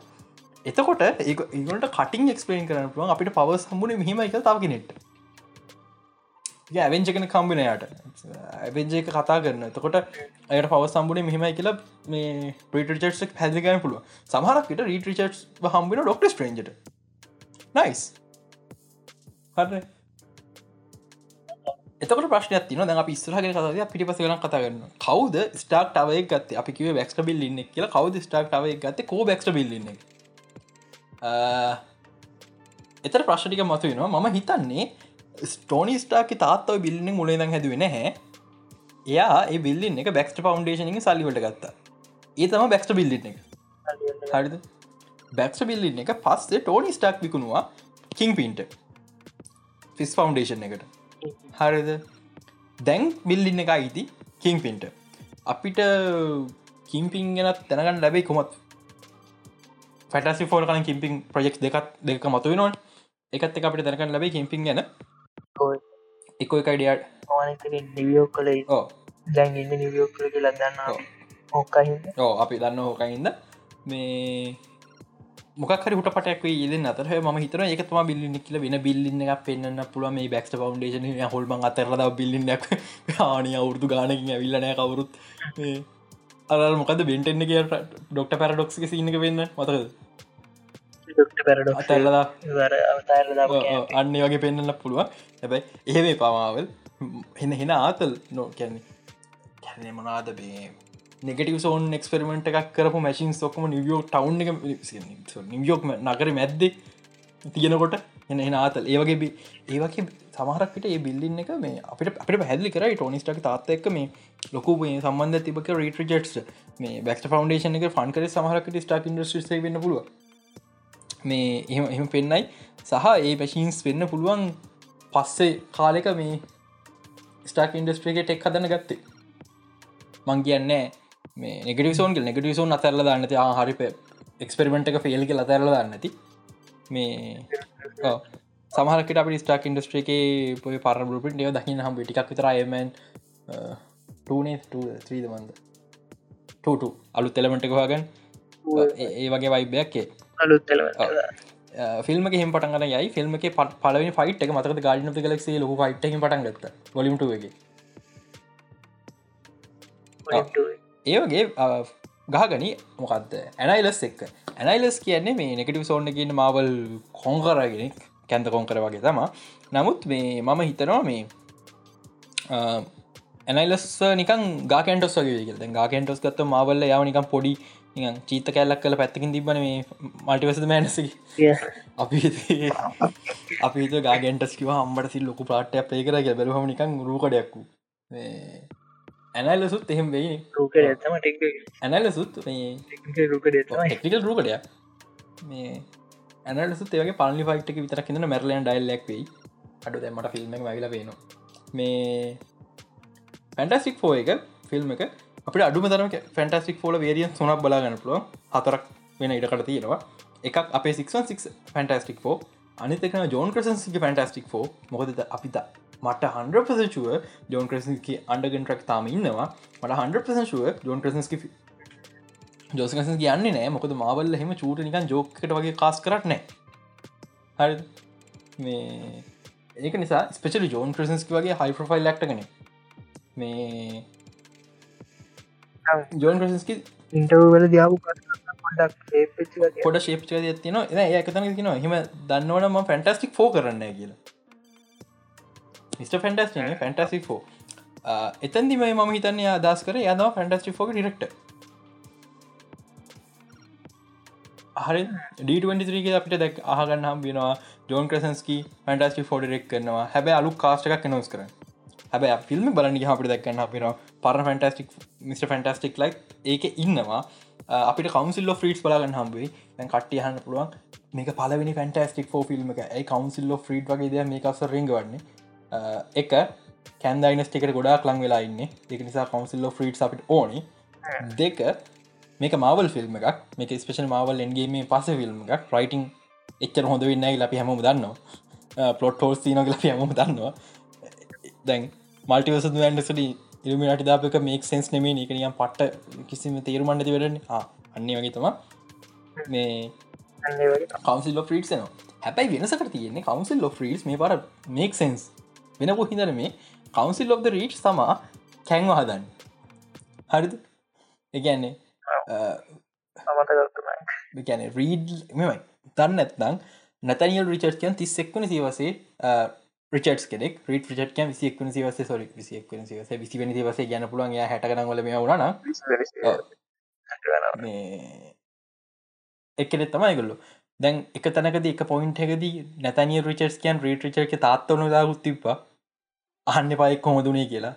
එතකොට ඒ ඒගොට කටින් එක්ස්පලේන් කරන පුළුවන්. අපිට පව සම්බුණ මෙහම එක තාවගෙනෙට ඇවෙන්ජකන කම්බිනයට ඇවෙන්ජක කතා කරන්න එතකොට අයට පව සම්බුණ මෙහමයි කියලා මේ ප්‍රටචක් පැදිගන පුළුව සමහරක්ට රීටරිචට් හම්බින ඩොක්ට ස්ට්‍රේන්ජට නයිස් හර එතකට ප්‍රශ්නයක් තින දැ පිස්සරහගෙන කතය පිටිපස වන කතාගන්න කවද ස්ටාක් ටවය ගත් අපි කිව බක්ට බිල්ලන්න කියල. කවද ස්ටාක් ටවය ගත කෝ බක්ට බිල්ලන්න එතර ප්‍රශ්ටික මතුවෙනවා. මම හිතන්නේ ස්ටෝනි ස්ටාක තාත්තව බිල්ලිින් මුලේද හැදුවෙන හැ එයා ඒ බිල්ලින් එක බැක්ට ෆවන්ඩේෂන සල්ලිවට ගත්තා. ඒ තම බැක්ට බිල්ලින්න එක. හරිද? බැක්ට බිල්ලින්න එක පස්සේ ටෝනි ස්ටාක් විකුණවා කින් පින්ට ෆිස් ෆවන්ඩේෂන් එකට. හරිද? දැන් බිල්ලින්න එක අයිති කින් පින්ට අපිට කිම්පින් ගෙනත් තැනගන්න ලැබයි කොමත් ෆටසි ෆෝල් කන කිම්පින් ප්‍රජෙක්් දෙකත් දෙක මතුව නොන් එකත් එක අපිට දැනකන්න ලැබයි කිම්පින් ගැන. එක එකයිඩියට නිවියෝ කළේ දැන් ඉන්න නිවියෝ කළ කියලා දන්න ඕකහිද ඕ අපි දන්න හෝකයින්ද මේ මොකර හුට පටක් ද අතර. ම හිතර එකතම බිල්ලි කියල වෙන බිල්ලින්න එක පෙන්න්න පුළුව මේ බක්ට ෆවන්ඩේෂන හොල්ම අතරද බිල්ලින්නක් ආනය අවුරදු ගානකින් ඇවිල්ලනෑ කවුරුත්. අර මොකද බෙන්ටෙන්න්න කිය ඩොක්ට පැරඩොක්ක සින්නක වෙන්න. මතකද? අතල්ලදා අන්න වගේ පෙන්න්නන්න පුළුව හැබැයි එහෙවේ පමාවල් එන්න හෙන ආතල් නෝ කැන්නේ කැන්නේ මනාද බේ නෙගටව සෝන් එක්ස්පෙරමට එකක් කරපු මැසින් සොකම නිවියෝ ටවන්් එක නිවියෝක් නගර මැද්දෙ තියෙනකොට එන එන ආතල්. ඒවගේ බි ඒවගේ සමහරක්ට ඒ බිල්ලින්න එක මේ අපිට අපට පැදිලි කර ටෝනිස්ටක් තාත්ත එක් මේ ලොකු සම්බන්ධ තිබක රීටජෙට්ස් මේ බැක්ට ෆවන්ඩේෂන එක ෆන් කර සමහරකට ස්ටාක් ඉන්ඩස්ට්‍රේ වෙන්න පුළුව මේ එහම එහම පෙන්නයි. සහ ඒ පැශීන්ස් වෙන්න පුළුවන් පස්සේ කාලෙක මේ ස්ටාක් ඉන්ඩස්ට්‍රේක ටෙක් හදන ගත්තේ. මං කියන්නෑ මේ නෙගටව සෝන් නෙගටව සෝන් අතරල දන්නති හරි එක්ස්පෙරිමෙන්ට් එක ෆෙල්ක අතරල දන්නති මේ සමහරකට අප ස්ටාක් ඉන්ඩස්ට්‍රේකේ පොය පර බිට නිය දකින්න හම් ටික් විතරයමන් ටනේ ත්‍රීද මන්ද ටට අලු තෙලමට එක හගන් ඒ වගේ වයිබයක්කේ අලුත් ෆිල්ම හෙම පටගන යයි. ෆිල්ම එක පට පලවි ෆයිට් එක මතක ගාඩන ගලක්සේ ලොක ෆයිට් පටන් ගත්ත. ොලිමටගේ ඒවගේ ගහගනි. මොකක්ද ඇනයිලස් එක්ක. ඇනයිලස් කියන්නේ මේ නෙකටව සෝන්න කියන්න මවල් කොංකරගෙන කැන්ත කොංකර වගේ තම නමුත් මේ මම හිතනවා මේ ඇනයිලස් නිකන් ගාකන්ටස් වගේ ද ගාකන්ටස් ගත්ත මවල්ල යව නිකම් පොඩි චීත කැල්ලක් කල පැත්තකින් තිබන මේ මල්ටිවසද මෑනසි අපි අපි ගාගන්ටස් කිව හම්බට සි ලොකු පාටය පේ කර බැලහම නිකන් රූකඩයක්කු ඇනල්ලසුත් එහෙම වෙයි රූක ඇතම ටෙක් ඇනල්ලසුත් රූක ටෙක්නිකල් රූකඩය මේ ඇනලසුත් ඒගේ පලි ෆයිට්ක විතර කියෙන මැරලන් ඩයිල්ලක් වෙයි. අඩු දැමට ෆිල්ම් එක වැල පේනවා. මේ පැන්ටස්ටික් ෆෝ එක ෆිල්ම් එක අපට අඩුම තරම ෆැන්ටස්ටික් ෆෝල වේරියන් සුනක් බලාගන්න පුලුව හතරක් වෙන ඉඩකට තියෙනවා. එකක් අපේ 6 ෆැන්ටස්ටික් අනිතක ජෝන් ක්‍රසන්සික ෆැන්ටස්ටික් මොකද අපිත මට හන්ුව ජෝන් ක්‍රසන්කි අන්ඩගෙන් ට්‍රක් තාම ඉන්නවා. මට හන්ුව ජෝන් ක්‍රසන්ස්කි ජෝසකස කියන්නේ නෑ. මොකද මාවල්ල හෙම චූට නිකන් ජෝකට වගේ කාස් කරට නෑ. හරි මේ ඒක නිසා ස්පෙචල ජෝන් ක්‍රසන්ස්කි වගේ හයි ප්‍රෆයිල් ලක්ටගෙන මේ ජෝන් ක්‍රසන්ස්කි ඉන්ටවල දියාපු පොඩ ශේප්ච තින එ ඒකතන තින හෙම දන්නවනම ෆැන්ටස්ටික් කරන්න කියලා මිට ෆැන්ටස් ෆැන්ටසි ෝ එතන්දි මේ මම හිතන්නේ අදස් කර යනවා ෆැන්ටස්ටි ෝක ඩිරෙක්ට හරි. ඩ23 අපිට දැක් අහගන්න හම් වෙනවා. ජෝන් ක්‍රසන්ස්කි ෆැන්ටස්ටි ෆෝඩ රෙක් කරනවා. හැබැ අලු කාස්ට එකක් නෝස් කර හැබැ ෆිල්ම් බලන්න අපිට දැක්කන්න අපින පර ෆැන්ටස්ටික් මිට ෆැන්ටස්ටික් ලයි ඒක ඉන්නවා. Uh, අපිට කවන්සිල්ල ්‍රීට් බලාගන්න හම්බේ දැන් කට්ටිය හන්න පුළුවන්. මේක පලවෙනි ෆැන්ටස්ටික් ෝ ෆිල්ම් එක ඇයි කවන්සිල්ල ්‍රීට් වගේ ද මේ කස රිංග වන්නේ? එක කැන්දයිනස්ටිකට ගොඩක් ලං වෙලා ඉන්න. එක නිසා කවන්සිල්ල ්‍රීට් අපිට ඕනි. දෙක මේක මවල් ෆිල්ම් එකක්. මේක ස්පේෂල් මවල් එන්ගේම පස ෆිල්ම් එකක්. රයිටං එච්චර හොඳ වෙන්න ලපි හැම දන්නවා. පලොට් හෝස් තින ලපි හැම දන්නවා. දැන් මල්ටිවස ඇන්ඩසට ඉල්මිට දාපක මේක් සෙන්ස් නෙමේ එකනියම් පට්ට කිසිම තේරුමන්ඩති වැඩන අන්නේ වගේ තම මේ කවන්සිල් ්‍රීට්න හැබයි වෙනසකට තියෙන්නේ කවන්සිල් ්‍රීටස් මේ පර මේක් සෙන්ස් වෙන පොහිදර මේ කවන්සිල් of රීට් තමා කැන්ව හදන්න. හරිද? එකන්නේ ගැන රීඩ් මෙමයි දන්න ඇත්නම් නතනියල් රිචර්් කියන් තිස්සෙක්වන සිවසේ රිචට් කෙනෙක් රීට රිචට් කෑම් විසිෙක්වන සිවස සොරි විසිෙක්වන සිවස විසිවනි දවස ගැන පුලන් ය හැටකනගල මේ වුණන එකනෙ තමයිගොල්ලු දැන් එක තැනකද එක පොයින්ට එකදී නැතනිය රිචර්ස් කියන් රීට රිචර්ක තාත්තවනු දාගුත් තිබ්බ අහන්න පයි කොහොදුනේ කියලා.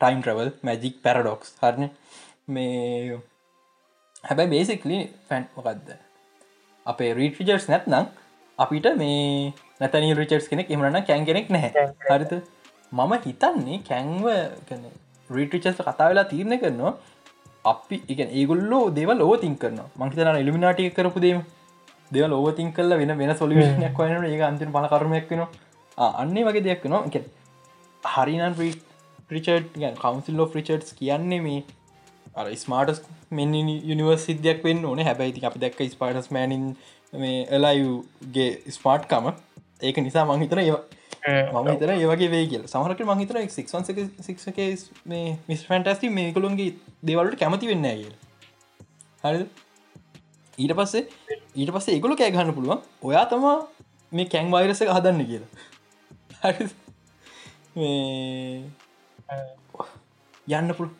ටයිම් ට්‍රවල් මැජික් පැරඩොක්ස් හරන? මේ හැබැයි බේසිකලි ෆැන්් මොකක්ද අපේ රීටිජර්ස් නැත්නම් අපිට මේ නැතනි රිචර්ස් කෙනෙක් එමරන්න කැන් කෙනෙක් නැහැ. හරිත මම හිතන්නේ කැන්ව රීටිචස් කතා වෙලා තීරණ කරනවා අපි එක ඒගොල්ලෝ දෙව ලෝ තින් කරන මංහිතන එලිමිනාටිය කරපු දේම දෙව ලෝතින් කල්ල වෙන වෙන සොලිෂනයක් වන ඒ අන්තින පල කරමයක් වෙනවා. අන්නේ වගේ දෙයක් වෙනවා. එක හරිනන් රිචඩ් කවන්සිල් ෝ රිචඩ්ස් කියන්නේ මේ අර ස්මාටස් මෙන්න යනිවර් සිද්ධයක් වෙන්න ඕන. හැබැයිති අපි දැක්ක ස්පාටස් මෑනින් මේ එලායුගේ ස්පාට්කම ඒක නිසා මංහිතන ඒවා මම හිතර ඒවගේ වේ කියල. සමහරක මහිතර ක් මේ මිස් ෆන්ටස්ටි මේ කළුන්ගේ දේවල්ට කැමති වෙන්න කියල. හරි ඊට පස්සේ ඊට පස්සේ ඒගොල කෑගන්න පුළුවන්. ඔයා තමා මේ කැන් වෛරස හදන්න කියලා. හරි යන්න පුළුව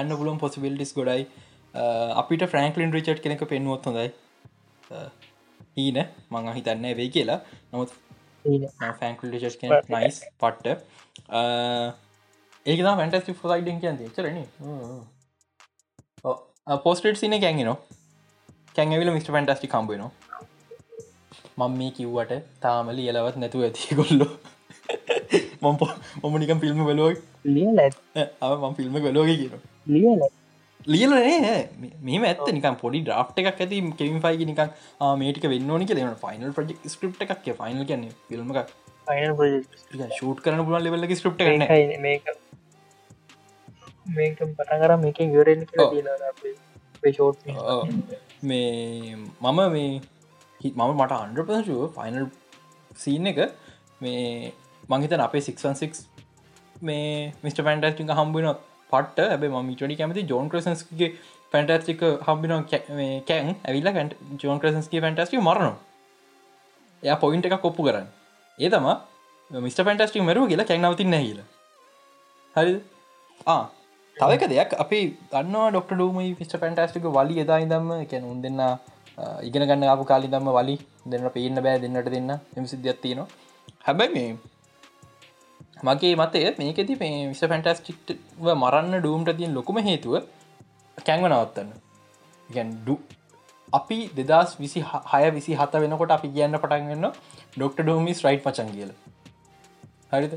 යන්න පුළුවන් පොසිබිල්ඩිස් ගොඩයි. අපිට ෆ්‍රන්ක්ලින් රිචට් කෙනෙක පෙන්ුවොත් හොඳයි. ඊන මං හිතන්න වෙයි කියලා. නොත් ෆැන්කල් නයිස් පට්ට. ඒක ෆැන්ටස්ි ෆොයිඩ කියන් චරන පෝස්ටට සින කැන්ගෙන කැන්විල මිට ෆැන්ටස්ටි කම්බන මං මේ කිව්වට තාමලි එලවත් නැතුව ඇති කොල්ලො මම මම නිකම් ෆිල්ම් වෙලෝයි ම ෆිල්ම් වෙලෝග කියන ලියල මේ ඇත නික පොඩි ්‍රා් එකක් ඇති කෙවින් පයි නික මේටික වෙන්න ඕනි කියලම ෆයිනල් ප්‍රජෙක් ස්ක්‍රප් එකක් ෆයිනල් කියන්න ෆිල්ම් එක ෂූට් කරන පුලන් ලෙවල්ල ස්ක්‍රප් කරන මේක. මේක පටගර මේක ෂෝට් මේ මම මේ මම මට අන්ඩ පසුව ෆයිනල් සීන එක මේ මංහිතන අපේ 616 මේ මිට පැන්ටස්ටික හම්බුන පට ඇබ ම ටඩි කැමති ජෝන් ක්‍රසන්ස්ගේ පැන්ටස්ටික හම්බින කෑන් ඇවිල්ල ජෝන් ක්‍රසන්ස්ගේ පැන්ටස්ටි මරන එය පොයින්ට එක කොප්පු කරන්න. ඒ තම මිට පැන්ටස්ටික් මරුව කියලා කැක්නවතින්න හිල හරි තවක දෙයක්. අපි දන්නවා ඩොක්ට ඩූමයි ෆිස්ට පැන්ටස්ටික වලි එදා ඉදම්ම කැන උන් දෙන්න ඉගෙන ගන්න අපපු කාලි දම්ම වලි දෙන්න පේන්න බෑ දෙන්නට දෙන්න. එම සිද්ධියත්තිනවා හැබැයි මේ මගේ මතය මේකෙති මේ විස පැන්ටස්ටික්ව මරන්න ඩූම්ට තියෙන් ලොකුම හේතුව කැන්ව නවත්තන්න. ගැන්ඩු අපි දෙදස් විසි හය විසි හත වෙනකොට අපි කියන්න පටන්ගන්න ඩොක්ට ඩෝමිස් රයිට් පචන් කියල. හරිද?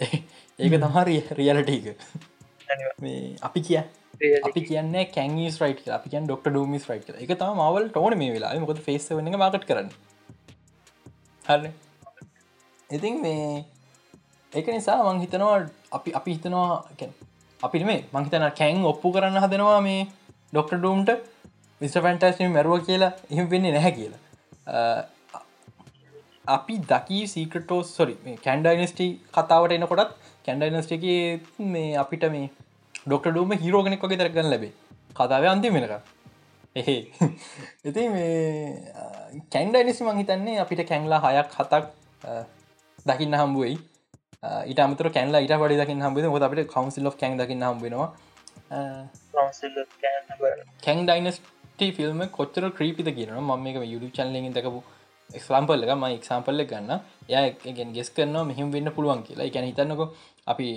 ඒක තමරි රියලටක අපි කිය අපි කියන්න කැන්ස් රයිට අපි කියන් ඩොක්ට ඩෝමිස් රයිට එක තම මවල් ටෝන මේ වෙලා මොකද ෆේස් වන මකට කරන්න. හරන? ඉතින් මේ ඒක නිසා මං හිතනවා අපි අපි හිතනවා අපි මේ මංහිතන කැන් ඔප්පු කරන්න හදනවා මේ ඩොක්ට ඩූම්ට විස්ට ෆැන්ටස්ම මැරුව කියලා එහෙම වෙන්නේ නැහැ කියලා. අපි දකි සීකටෝ සොරි කැන්ඩයිනස්ටි කතාවට එනකොටත් කැන්ඩයිනස්ටක මේ අපිට මේ ඩොක්ට ඩූම හිරෝගෙනෙක් වගේ තරගන්න ලැබේ කතාව අන්තිම වෙනක එහේ. ඉති මේ කැන්ඩයිනිසි මං හිතන්නේ අපිට කැංලා හයක් හතක් දකින්න හම්බුවයි ඊට අමතර කැන්ලා ඊට පඩි දකින්න හම්බේ ො අපට කවන්සිල් of කැන් දකින්න හම්බෙනවා කැන් ඩයිනස්ට ෆිල්ම් කොච්චර ක්‍රීපිත කියන ම මේක යුඩු චන්ලෙන් දකපු එක්ස්ලාම්පල් එක ම එක්සාම්පල්ල ගන්න ය ගෙස් කරන්න මෙහම වෙන්න පුළුවන් කියලා. එකැන හිතන්නක අපි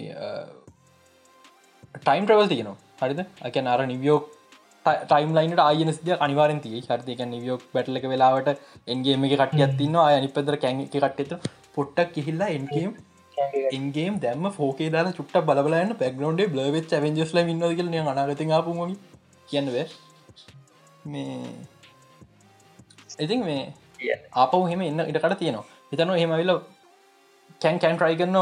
ටයිම් ට්‍රවල් තියනවා. හරිද? අක අර නිවියෝක් ටයිම් ලයින්ට ආයන සිද අනිවාරෙන් තිය හරික නිවියෝක් බැටලක වෙලාවට එන්ගේම එක කටියත් තින්න අය අනි පදර කැන් එක කට්ට පොට්ටක් කිහිල්ලා එන්ගේම් එන්ගේම් දැම ෆෝකේ දාලා චුට්ට බලන්න පැක්ගනෝන්ඩේ බ්ලවෙච් ඇවෙන්ජස්ල ඉන්න කියල අනාගත ආපුම කියන්නව මේ ඉතින් මේ ආපව හෙම එන්න ඉටකට තියෙනවා. හිතන හෙමවිල කැන් කැන් ට්‍රයි කරන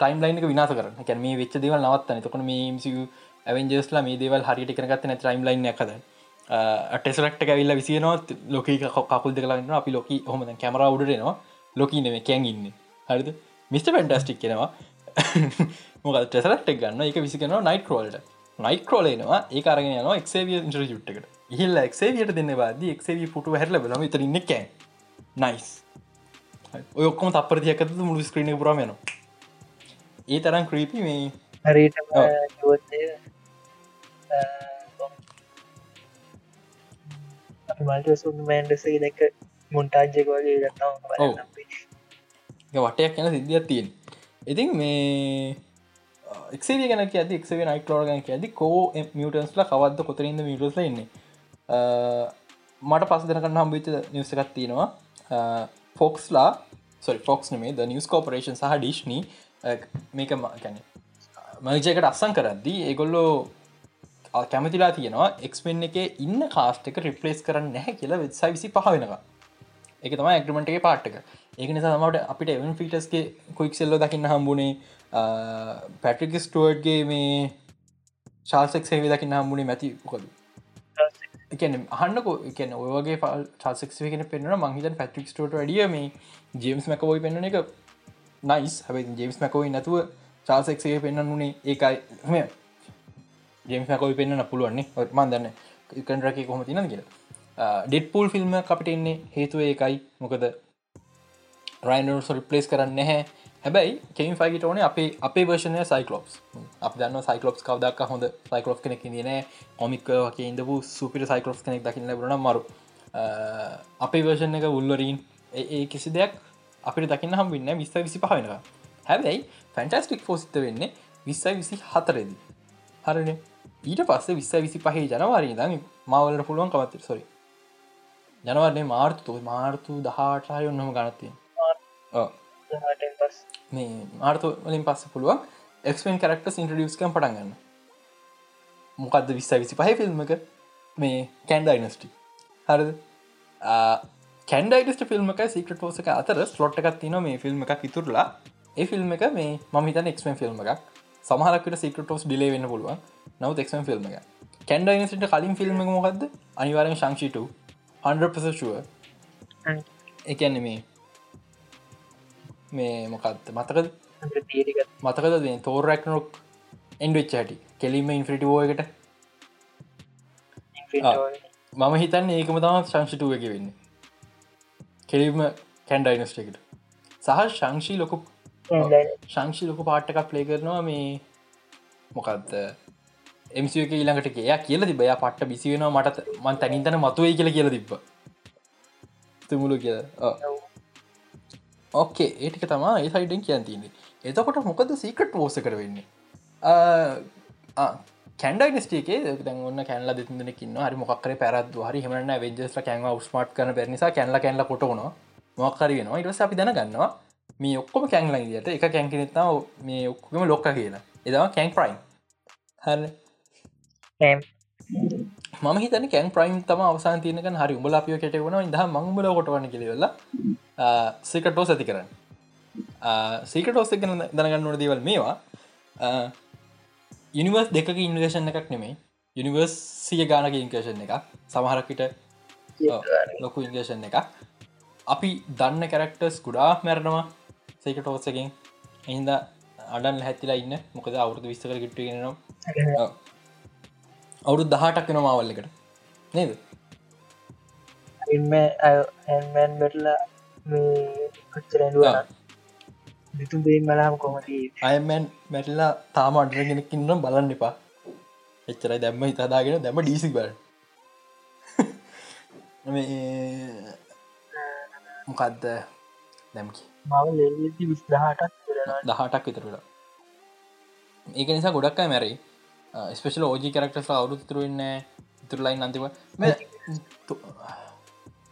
ටයිම් ලයින් විනාස කර කැන මේ වෙච්ච දෙවල් නවත්තන තකොට මේ ඇවෙන්ජස්ලා මේ දේවල් හරිට කරගත්ත නැ ටයිම් ලයින් එකද ටෙසරක්ට ඇවිල්ල විසිනවා ලොක කකුල් දෙකලන්න අපි ලොක හොම කැමර උඩරෙනවා ලොක නෙම කැන් ඉන්න. හරිද මිස්ට පෙන්ටස්ටික් කෙනවා මොක ටෙසරක්ට ගන්න එක විසිකනවා නයිට ක්‍රෝල්ට නයිට ක්‍රෝලේනවා ඒ අරගෙන යනවා එක්සේවිය ඉන්ටර යුට්කට හිල්ල එක්සේවියට දෙන්න බාද එක්සේවී පුට හැරල බලම තරන්න කෑ නයිස් ඔයොක්කොම තපරතියකත මුළු ස්ක්‍රීණ පුරාමයනවා ඒ තරම් ක්‍රීපි මේ. හරිට මල්ට සුන් මෑන්ඩසේ දැක මුන්ටාජ්ජක වගේ ගන්නවා වටයක් යන සිද්ධියක් තියෙන්. ඉතින් මේ එක්ේ ගැන ඇද එක්ේ නයි ලෝග ඇද කෝ මියටන්ස්ල කවද කොතරින්ද මිටස්ල ඉන්නේ මට පස් දෙනකන්න හම්බිච නිවස එකත් තියෙනවා. ෆොක්ස්ලා සොරි ෆොක්ස් නේ ද නිියස් කෝපරේෂන් සහ ඩිශ්නි මේක ගැන මජයකට අස්සං කරද්දී ඒගොල්ලෝ කැමතිලා තියෙනවා එක්ස්පෙන් එක ඉන්න කාස්ට එක රිපලේස් කරන්න නැහැ කියලා වෙත්සයි විසි පහ වෙනවා එක තම ඇග්‍රමටගේ පාට්ක ඒක නිසා තමට අපිට එවන් ෆිටස්ගේ කොයික් සෙල්ලෝ දකින්න හම්බුණේ පැට්‍රික ස්ටුවර්ඩ්ගේ මේ ශාල්සෙක් සේවි දකින්න හම්බුණේ මැති කොද එකන අහන්නකෝ එකන ඔයගේ ල් චාසෙක්ේ කෙන පෙන්න්න මහිත පැට්‍රික් ටට ඩිය මේ ජේම්ස් මැකවයි පෙන්න්න එක නයිස් හැබයි ජේම්ස් මැකවයි නැතුව චාසෙක්සේ පෙන්න්න වුණේ ඒකයි. ජේම්ස් මැකවයි පෙන්න්න පුළුවන්නේ මන්දන්න කන්රක කොම තින කියලා. ඩෙට්පූල් ෆිල්ම් අපිට එන්නේ හේතුව ඒකයි. මොකද රයින්ඩ රිපලේස් කරන්න නැහැ. හැබැයි කෙන් ෆයිට ඕන අපේ අපේ වර්ෂණය සයිකලොප්ස් අප දන්න සයිකලොප්ස් කවදක් හොඳ සයිකලොප් කෙනෙක් දින කොමික් වගේ ඉඳපු සුපිට සයිකලොප් කෙනෙක් දකින්න ලැබුණ මරු අපේ වර්ෂණ එක උල්ලරීන් ඒ කිසි දෙයක් අපිට දකින්න හම් වෙන්න විස්ස විසි පහවෙනවා හැබැයි ෆැන්ටස්ටික් ෆෝසිත වෙන්නේ විස්සයි විසි හතරෙදි. හරන? ඊට පස්සේ විස්ස විසි පහහි ජනවාරී දඟ මවලට පුළුවන් කමත්තර සොරි ජනවරන්නේ මාර්තු මාර්තු දහටහය ඔන්නම ගනතිය මේ ආර්තු වලින් පස්ස පුළුවන් එක්ෙන් කරක්ට ඉන්ට්‍රඩියස්කම් පටන්ගන්න මොකක්ද විස්ස විසි පහ ෆිල්ම් එක? මේ කැන්ඩයිනස්ටි හරිද? කැන්ඩයිට ෆිල්ම් එක සිකට පෝසක අතර ස්ලොට් එකක් තින මේ ෆිල්ම් එකක් ඉතුරලා. ඒ ෆිල්ම් එක මේ මහිතන එක්ම ෆිල්ම් එකක්. සමහරකට සිකටෝස් ඩිලේ වෙන්න පුළුවන්. නව එක්ම ෆිල්ම් එක කැන්ඩයිනට කලින් ෆිල්ම් එක මොකක්ද අනිවාරෙන් ශංෂිට 100ුව එකන්න මේ මේ මොකක්ද මතකද? මතකද තෝරැක් නොක් එන්ඩවෙච් හැටි? කෙලිම ඉන්ෆ්‍රිටිවෝයකට මම හිතන්න ඒකම තම ශංෂිටුව එක වෙන්න. කෙලිම කැන්ඩයිනස්ට එකට. සහ ශංෂී ලොකු ශංෂි ලොකු පාට්ටකක් ප්ලේ කරනවා මේ මොකක්ද එමසික ඊළඟට එයා කියල තිබය පට්ට බිසි වෙනවා මට මන් තැනින්තන මතුවයි කියල කියල තිබ තුමුලු කිය ඕකේ ඒටික තමා ඒ සයිඩෙන් කියන් තින්නේ එතකොට මොකද සීකට පෝස කර වෙන්නේ? කැන්ඩයිනස්ටේකේ දැන් ඔන්න කැන්ල දෙතුනෙකින්න හරි මොක්කර පැරත් හරි හමන වෙජස් කැන්ව ස්මට් කන පෙරනිසා කැන්ල කැන්ල කොටන මොක්කර වෙනවා. ඉරස අපි දැන ගන්නවා මේ ඔක්කොම කැන්ලයින් දියට එක කැන්කිනෙත්තාව මේ ඔක්කම ලොක්ක කියලා. එදවා කැන් ප්‍රයිම් හ මම හිතන කැන් ප්‍රයිම් තම අවසාන් තියනක හරි උඹල අපිය කෙට වන ඉඳහ මංබල කොටවන්න කෙලවෙල්ල සිකටෝ ඇති කරන්න. සීකටෝස් එක දැනගන්නට දේවල් මේවා. යනිවර්ස් දෙක ඉන්වේෂන් එකක් නෙමේ යනිවර්ස් සිය ගානක ඉන්කේෂන් එක සමහරක්කිට ලොකු ඉන්ගේෂන් එක අපි දන්න කැරක්ටර්ස් ගුඩා මැරණවා සේකටෝස්සකින් එහින්ද අඩන් හැතිලා ඉන්න. මොකද අවුරදු විස්තකර ගිට්ටගෙනවා අවුරු දහටක් වෙන මාවල්ලකට නේද? ඇන්මන් බැටලා බේම් බලාම කොමති අයමැන් මැටලා තාම අඩරගෙනකින්නම් බලන්න එපා. එච්චරයි දැම්ම හිතදාගෙන දැම ඩීසි බල මොකක්ද දැම්කි මව දහටක් විතර වෙලා ඒක නිසා ගොඩක් අය මැරයි ස්පේෂල ඕජි කරක්ටස් අවුරු තුරවෙන්න තුරලයින් අන්තිව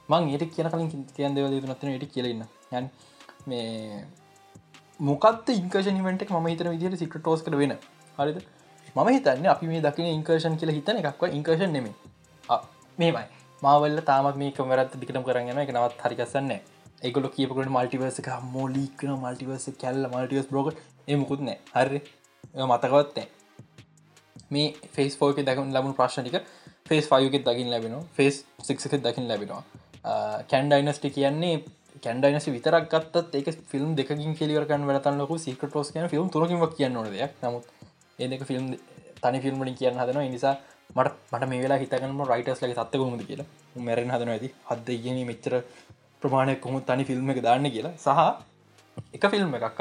මං ඒට කියන කලින් තියන් දෙවල නත්තන ට කියලන්න යන් මේ මොකත් ඉංකර්ෂනිමට ම හිතන විදිට සිට ටෝස් කර වෙන හරිද මම හිතන්න අපි මේ දකින ඉංකර්ෂන් කියල හිතන එකක්ව ඉංකර්ෂන් නෙමේ මේමයි මාවල්ල තාමක් මේ කමරත් දිකටම කරන්න එක නවත් හරිකසන්න එකගොල කියපකට මල්ටිවර්ස එක මෝලික්න මල්ටිවර්ස කැල්ල මල්ටිවස් බ්‍රෝග එමකුත් නෑ හරි මතකවත්තේ මේ ෆේස් ෝක දකන් ලබුණ ප්‍රශ්ටික ෆේස් ෆයුගෙත් දකිින් ලැබෙන ෆේස් සික්ක දකිින් ලැබෙනවා. කැන්ඩයිනස්ටි කියන්නේ කැන්ඩයිනස විතරක් ගත්තත් ඒක ෆිල්ම් දෙකින් කෙලිවරකන් වැලතන් ලොක සිකට ෝස් කියන ෆිල්ම් තුරකිම කියන්න නො දෙයක්. නමුත් ඒදක ෆිල්ම් තනි ෆිල්ම්මලින් කියන්න හදන නිසා මට මට මේ වෙලා හිතකනම රයිටස් ලගේ තත්ත කොමද කියලා. මැරෙන් හදන ඇති. හද ඉගෙන මෙච්චර ප්‍රමාණය කොහොම තනි ෆිල්ම් එක දාන්න කියලා. සහ එක ෆිල්ම් එකක්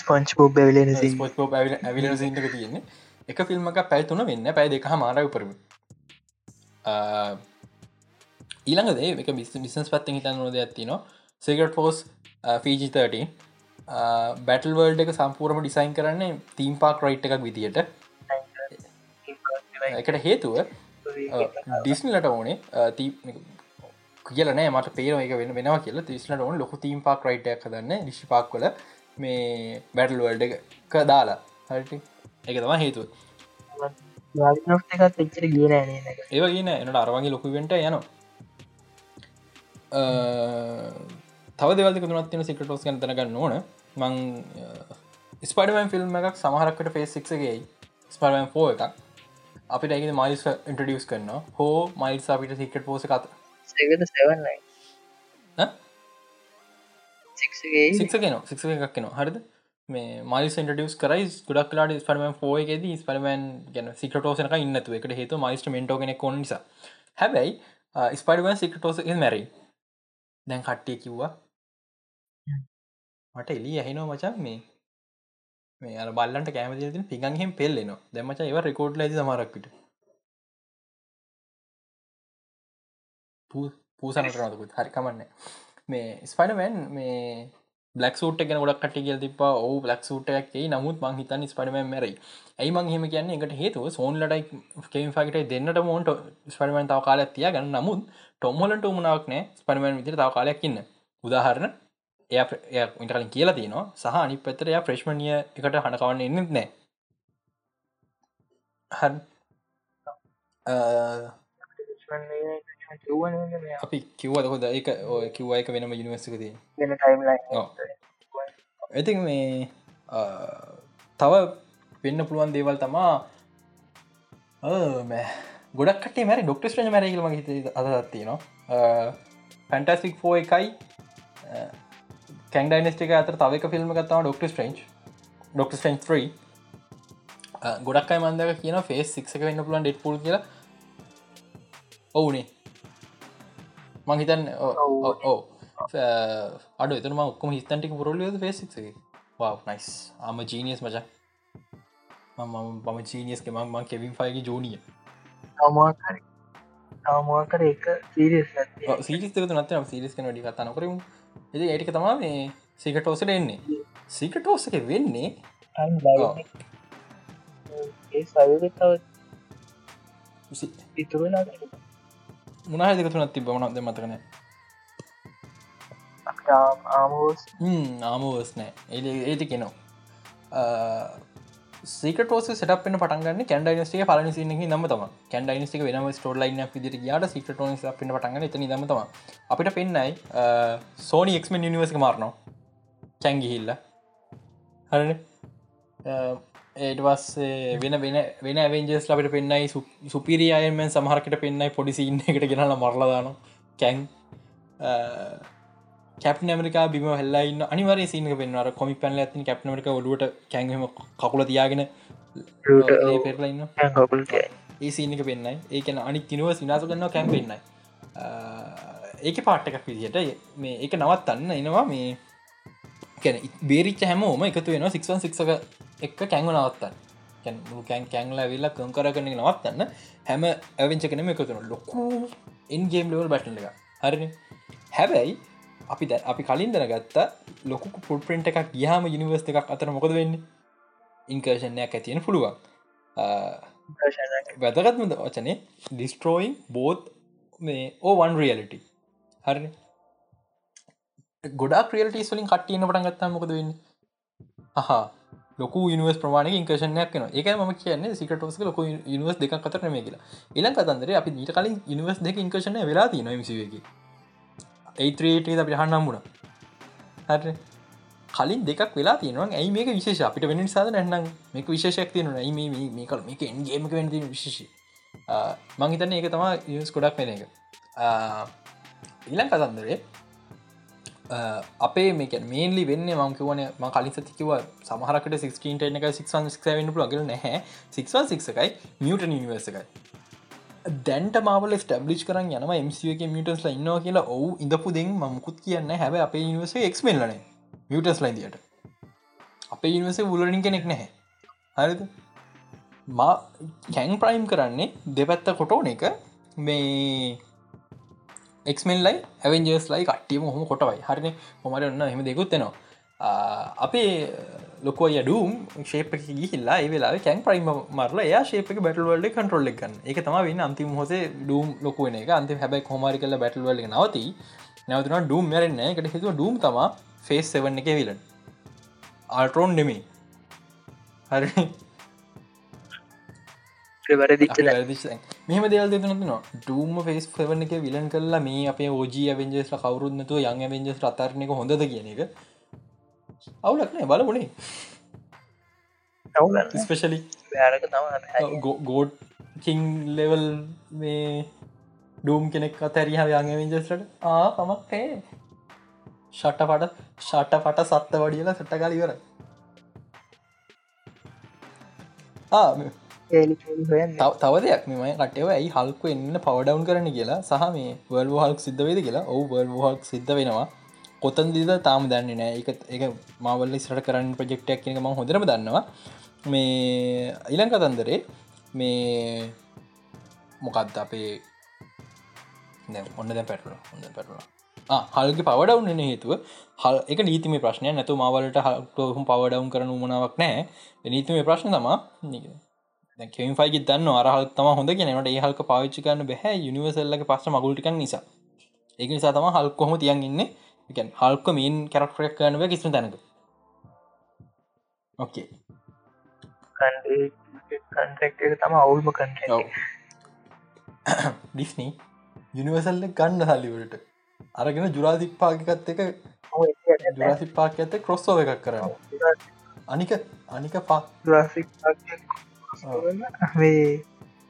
පැතුන වෙන්න ස්පංච් පෝබ් ඇවිලෙන ඇවිල සිටක තියෙන්නේ. එක ෆිල්ම් එක පැතුන වෙන්න. පැයි දෙක මාරව පරම ඊළඟදේ එක බිස් බිස්නස් පත්ති හිතන්න නොද ඇති න සෙකට ෆෝස් ෆීජි13 බැටල් වර්ල්ඩ එක සම්පූර්ම ඩිසයින් කරන්නේ තීම් පාක් රයිට් එකක් විදියට. එකට හේතුව ඩිස්නලට ඕනේ කියලනෑ මට පේන එක වෙන වෙනවා කියලා. තිස්නට ඕන ලොකු තීම් පාක් රයිට්ක් දන්න ඩිශි පාක් කල මේ බැටල් වල්ඩ එක දාලා. හට එක තම හේතුව. ඒව කියන එනට අරවගේ ලොකුවෙන්ට යනවා. තව දෙවල්ක තුනත්තින සිකටෝස් ගැන තැනගන්න ඕන. මං ස්පඩමන් ෆිල්ම් එකක් සමහරක්කට ෆේස් සික්සගේ ස්පර්මන් ෆෝ එකක්. අපිට ඇගේ මයිස් ඉන්ටඩියස් කරන්න හෝ මයිල්ස් අපිට සිකට පෝස කත සික්ගෙන සික්ස එකක් කෙන හරිද මේ මයිල් ඉන්ටඩියස් කරයි ගොඩක් කලාට ස්පරමන් ෝ එකෙද ස්පරමන් ගැන සිකටෝසනක ඉන්නතු එකට හේතු මයිස්ට මෙන්ටෝ කෙනෙ කො නිසා හැබැයි ස්පඩමන් සිකටෝස මැරයි දැන් කට්ටිය කිව්වා මට එලි ඇහිනෝ මචන් මේ මේ අ බල්ලට කෑමති පිගන්හෙම පෙල්ලෙනවා දැමච ඒව රෙකෝඩ් ලද සමරක්කට පූසනට නකුත් හරිකමන්න මේ ස්පඩමැන් මේ බ්ලක් සූට ගෙන ගොඩක් කට කියල තිප ඕ බ්ලක් සූටයක්ේ නමුත් මං හිතන් ස්පඩම මැරයි. ඇයි මං හෙම කියන්න? එකට හේතුව සෝන්ලටයි කේම් ෆකට දෙන්නට මෝන්ට ස්පඩමන් තාව කාලයක් තිය ගන්න නමුත් ටොම්හොලට උමනාවක් නෑ ස්පඩමන් විතර තාව කාලයක් ඉන්න. උදාහරණ එය ඉටලින් කියලා තියනවා. සහ අනි පතර එය ප්‍රශ්මණය එකට හඬකවන්න එන්නෙත් නෑ අපි කිව්වද හොද එක ඔය කිව්වා එක වෙනම යුනිවර්සිකති ඇති මේ තව වෙන්න පුළුවන් දේවල් තමා ගොඩක් මැරි ඩොක්ට ්‍රජ මැරගලම හිත අදත්ති නවා පැන්ටස්ටික් ෆෝ එකයි. කැන් ඩයිනස්ටික අතර තවක ෆිල්ම් ගත්තම ඩොක්ට ට්‍රේන්ච් ඩොක්ට ටන් 3 ගොඩක් අයි මන්දක කියන ෆේස් සික්ක වෙන්න පුලන් ඩෙට් පුල් කියලා ඔවුනේ මං හිතන් ඕ අඩ එතනම ඔක්කම හිතන්ටික පුරල්ලියද ෆේසික්ගේ වා නයිස් ආම ජීනියස් මචා. මම ජීනියස්ක මං කෙවින් ෆයිගේ ජෝනිය අවමකර එක සීරිස් සීරිස් නත්තම සිරිස් කනඩි කතන කරමු එති ඒටික තමා මේ සිකටෝසට එන්නේ. සිකටෝසක වෙන්නේ? ඒ සයතව ඉතුරන මුණහදක තුනත් තිබ මනක්ද මතකන ආමෝස්. නෑ. ඒ ඒති කෙනවා සිකටෝස සටපන පටන්ගන්න කැන්ඩයිනස්ේ පලන සිනහ නම තම කැන්ඩයිනස්ක වෙනම ස්ටෝල් ලයින්න විදිර යාට සිකටෝන පන පටගන්න එත නම තම අපිට පෙන්නයි සෝනි එක්ම නිවර්ස මාරනවා. කැන්ගිහිල්ල හරන ඒටවස්සේ වෙන වෙන වෙන ඇවෙන්ජස් ලබට පෙන්න්නයි සුපිරියයමෙන් සමහරකට පෙන්න්නයි පොඩිසින්න එකට ගෙනල මරලදාන කැන් කැප් ඇමරිකා බිම හල්ලයින්න අනිවර සින පෙන්වර කොමි පැල ඇති කැප් මරික ඔලුවට කැන්හම කකුල තියාගෙන පෙරලන්න ඒ සිනක පෙන්න්නයි ඒකන අනි තිනුව සිනාස කන්න කැම් පෙන්න්නයි ඒක පාට් එකක් විදිහට මේ එක නවත්තන්න එනවා මේ කැන බේරිච්ච හැමෝම එකතු වෙන සික්වන් සික්ක එක කැංග නවත්තන්න. කැන් කැංල විල්ල කම් කරගෙන නවත්තන්න. හැම ඇවෙන්චකනම එකතුන ලොකු ඉන්ගේම් ලවල් බැටන එක හරි හැබැයි අපි ද අපි කලින් දන ගත්තා ලොකු පුට ප්‍රෙන්ට් එකක් ගහම යනිවර්ස් එකක් අතර මොකද වෙන්න? ඉන්කර්ෂණයක් ඇතියෙන පුළුවන්. වැදගත්මද වචනේ ඩිස්ට්‍රෝයින් බෝත් මේ ඕවන් රියලිටි හරි ගොඩා ක්‍රියල්ටස් වලින් කට්ටියන පටන් ගත්තා මොකද වෙන්න? හා ලොක නිවස් ප්‍රමාණ ඉංකර්ෂණයක් න එක ම කියන්න සිකටෝස් ලොක නිවස් දෙක අතර මේ කියලා. එලන් කතන්දර අපි ඊට කලින් නිවස් දෙක ඉංකර්ෂණය වෙලා තින මිසිවගේ ඒත්‍රේට අපි හන්නම්මුණ හරි. කලින් දෙකක් වෙලා තියෙනවා ඇයි මේක විශේෂ? අපිට වෙන සාද නැන්නම් මේක විශේෂයක් තියෙන ඇයි මේ මේකල් මේක එන්ගේම වෙන විශේෂ මංහිතන්න ඒක තමා යස් කොඩක් වෙන එක. ඊලන් කතන්දරේ අපේ මේක මේන්ලි වෙන්න මංකිවන ම කලින් සතිකිව සමහරකට 16ට එක 6ක් ලගල නැහැ. 6ක්කයි මියට නිවර්සකයි දැන්ට මාවල ස්ටබ්ලිච් කරන්න යනම මසික මියටස් ඉන්නවා කියලා ඔවු ඉඳපු දෙෙන් මමුකුත් කියන්න හැබ අපේ නිවස එක්මල්ලන මියටස් ලයිදියට අපේ ඉනිවස උලරින් කෙනෙක් නැහැ. හරිද? මා කැන් ප්‍රයිම් කරන්නේ දෙපැත්ත කොටෝන එක. මේ එක්මල්ලයි ඇවෙන්ජස් ලයි කට්ටියම හොම කොටවයි. හරින? හොමට ඔන්න හෙම දෙකුත්වෙනවා අපේ ලොකෝ යඩුම් ශේප ගිහිල්ලා වෙලා කැන් ප්‍රයිම මරල යා ශේපක බැටල්වල්ඩ කටරොල්ල ගන්න. එක තම වන්න අන්තිම හොසේ ඩුම් ලොකුවන එක. අන්ති හැබයි කොමරි කල බැටල්වල්ල නවති. නැවතුන ඩුම් මැරෙන්න එකට හිතුව ඩුම් තම ෆේස් සෙවන්න එක විලන් ආල්ටරෝන් නෙමේ හරි වැරදිච්ච මෙම දෙල් දෙනනවා ඩූම ෆෙස් පවන එක විලන් කරලා මේ අපේ ෝජී වෙන්ජස්ල කවරුන්නතු යං වෙන්ජස් අතරනෙක හොඳද කියන එක. අවුලක්නෑ බලමුණේ ස්පෙශලි ගෝඩ් කිං ලෙවල් මේ ඩූම් කෙනෙක් අතැරිහ යං වෙන්ජස්ලට ආ තමක්කේ ෂට්ට පට ෂට්ට පට සත්ත වඩියලා සට්ටකාලිවර තව දෙයක් මෙම කටව ඇයි හල්කු එන්න පවඩවන් කරන කියලා? සහ මේ වල් හල්ක් සිද්ධ වේද කියලා? ඔවු වල් හල්ක් සිද්ධ වෙනවා. කොතන් දිද තාම දන්නේ නෑ. එක එක මවල්ල ස්ට කරන්න ප්‍රජෙක්්ටක් කියනක ම හොඳරම දන්නවා. මේ ඉලං කතන්දරේ මේ මොකක්ද අපේ ඔන්න දැ පැටල හොඳ පැටලා හල්ගේ පවඩවන්න හේතුව හල් එක නීතිම ප්‍රශ්නය නැතු මවලට හල්ටහම් පවඩවම් කරන උමනාවක් නෑ. නීතිම ප්‍රශ්න තමා කෙවින් ෆයි දන්න අරහල් තම හොඳ කෙනට ඒහල්ක පාවිච්චි කරන්න බැහැ. යනිවසල්ලක පස්ස මගුල්ටික නිසා. ඒක නිසා තම හල් කොහොම තියන් ඉන්න? එකන් හල්ක මීන් කැරක්ටරක් කරනව කිස්ම තැනක. ඕකේ තම අවුල්ම කන් ඩිස්නී යනිවසල්ල ගන්න හල්ලිවලට අරගෙන ජුරාසික් පාගකත් එක ජුරාසික් පාක ඇත කොස්සෝ එකක් කරන්න අනික අනික පා ජුරාසික් මේ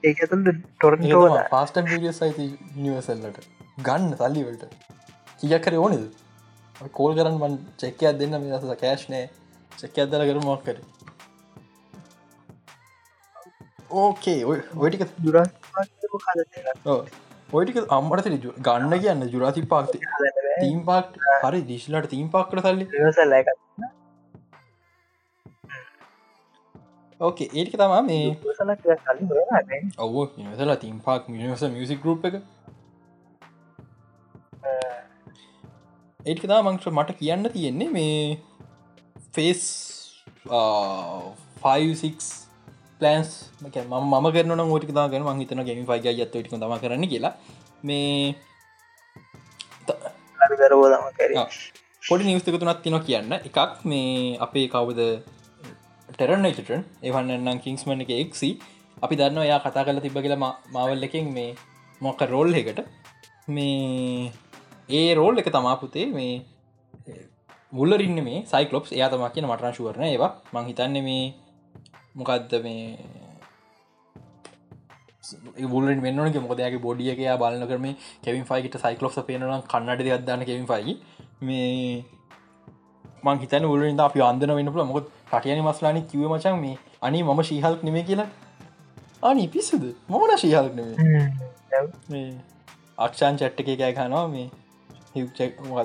ඒක ඇතුළ ටොරන්ටෝ පාස්ට ිය සයිති නිවසල්ලට ගන්න සල්ලිවලට කියක් කර ඕනද? කෝල් කරන්න මන් චෙක්කයක් දෙන්න මේ දස කෑශ්නෑ චෙක්ක අදර කර මොක් කර ඕකේ ඔයටික දුර ඔයටික අම්මට ගන්න කියන්න ජුරාති පාක්ති තීම් පාක් හරි දිශලට තීම් පාක්කට සල්ලි. සල්ල ඕකේ ඒටික තමා මේ ඔව නිවසලා තිීම් පාක් මිනිවස මියසික් ගරුප් එක ඒටික තම මංක්ෂ මට කියන්න තියෙන්නේ මේ ෆේස් 5 පලන්ස් ම ම කරන ෝටික ගෙන මං හිතන ගෙම පයි ඇත්ත ටික තම කරන්න කියලා මේ පොඩි නිවස්තක තුනත් තින කියන්න එකක් මේ අපේ කවුද ටෙරනටන් එවන්නන්නම් කිංස්මන එක එක්සි අපි දන්න එයා කතා කල තිබ කියලා මවල් එකින් මේ මොක රෝල් එකට මේ ඒ රෝල් එක තමා පුතේ මේ මුල්ලරන්න මේ සයිකලොප් එයා තමා කියන මටරංශුවරන ඒවා. මං හිතන්න මේ මොකක්ද මේ බුලින් වෙන්නක මොකදයාගේ බොඩියක බලන කරම කෙවින් ෆයිට සයිකලොස් පේනන කන්නට අදන්න කෙවින් ෆයි මේ මං හිතන උලින්ද අපි අන්දන වෙනපුල මොකද කටයන මස්ලානි කිව මචන් මේ අනි මම ශීහල්ක් නෙමේ කියලා. අනි පිස්සුද? මොමන ශීහල්ක් නෙමේ අක්ෂාන් චට්ට එක කෑකනවා මේ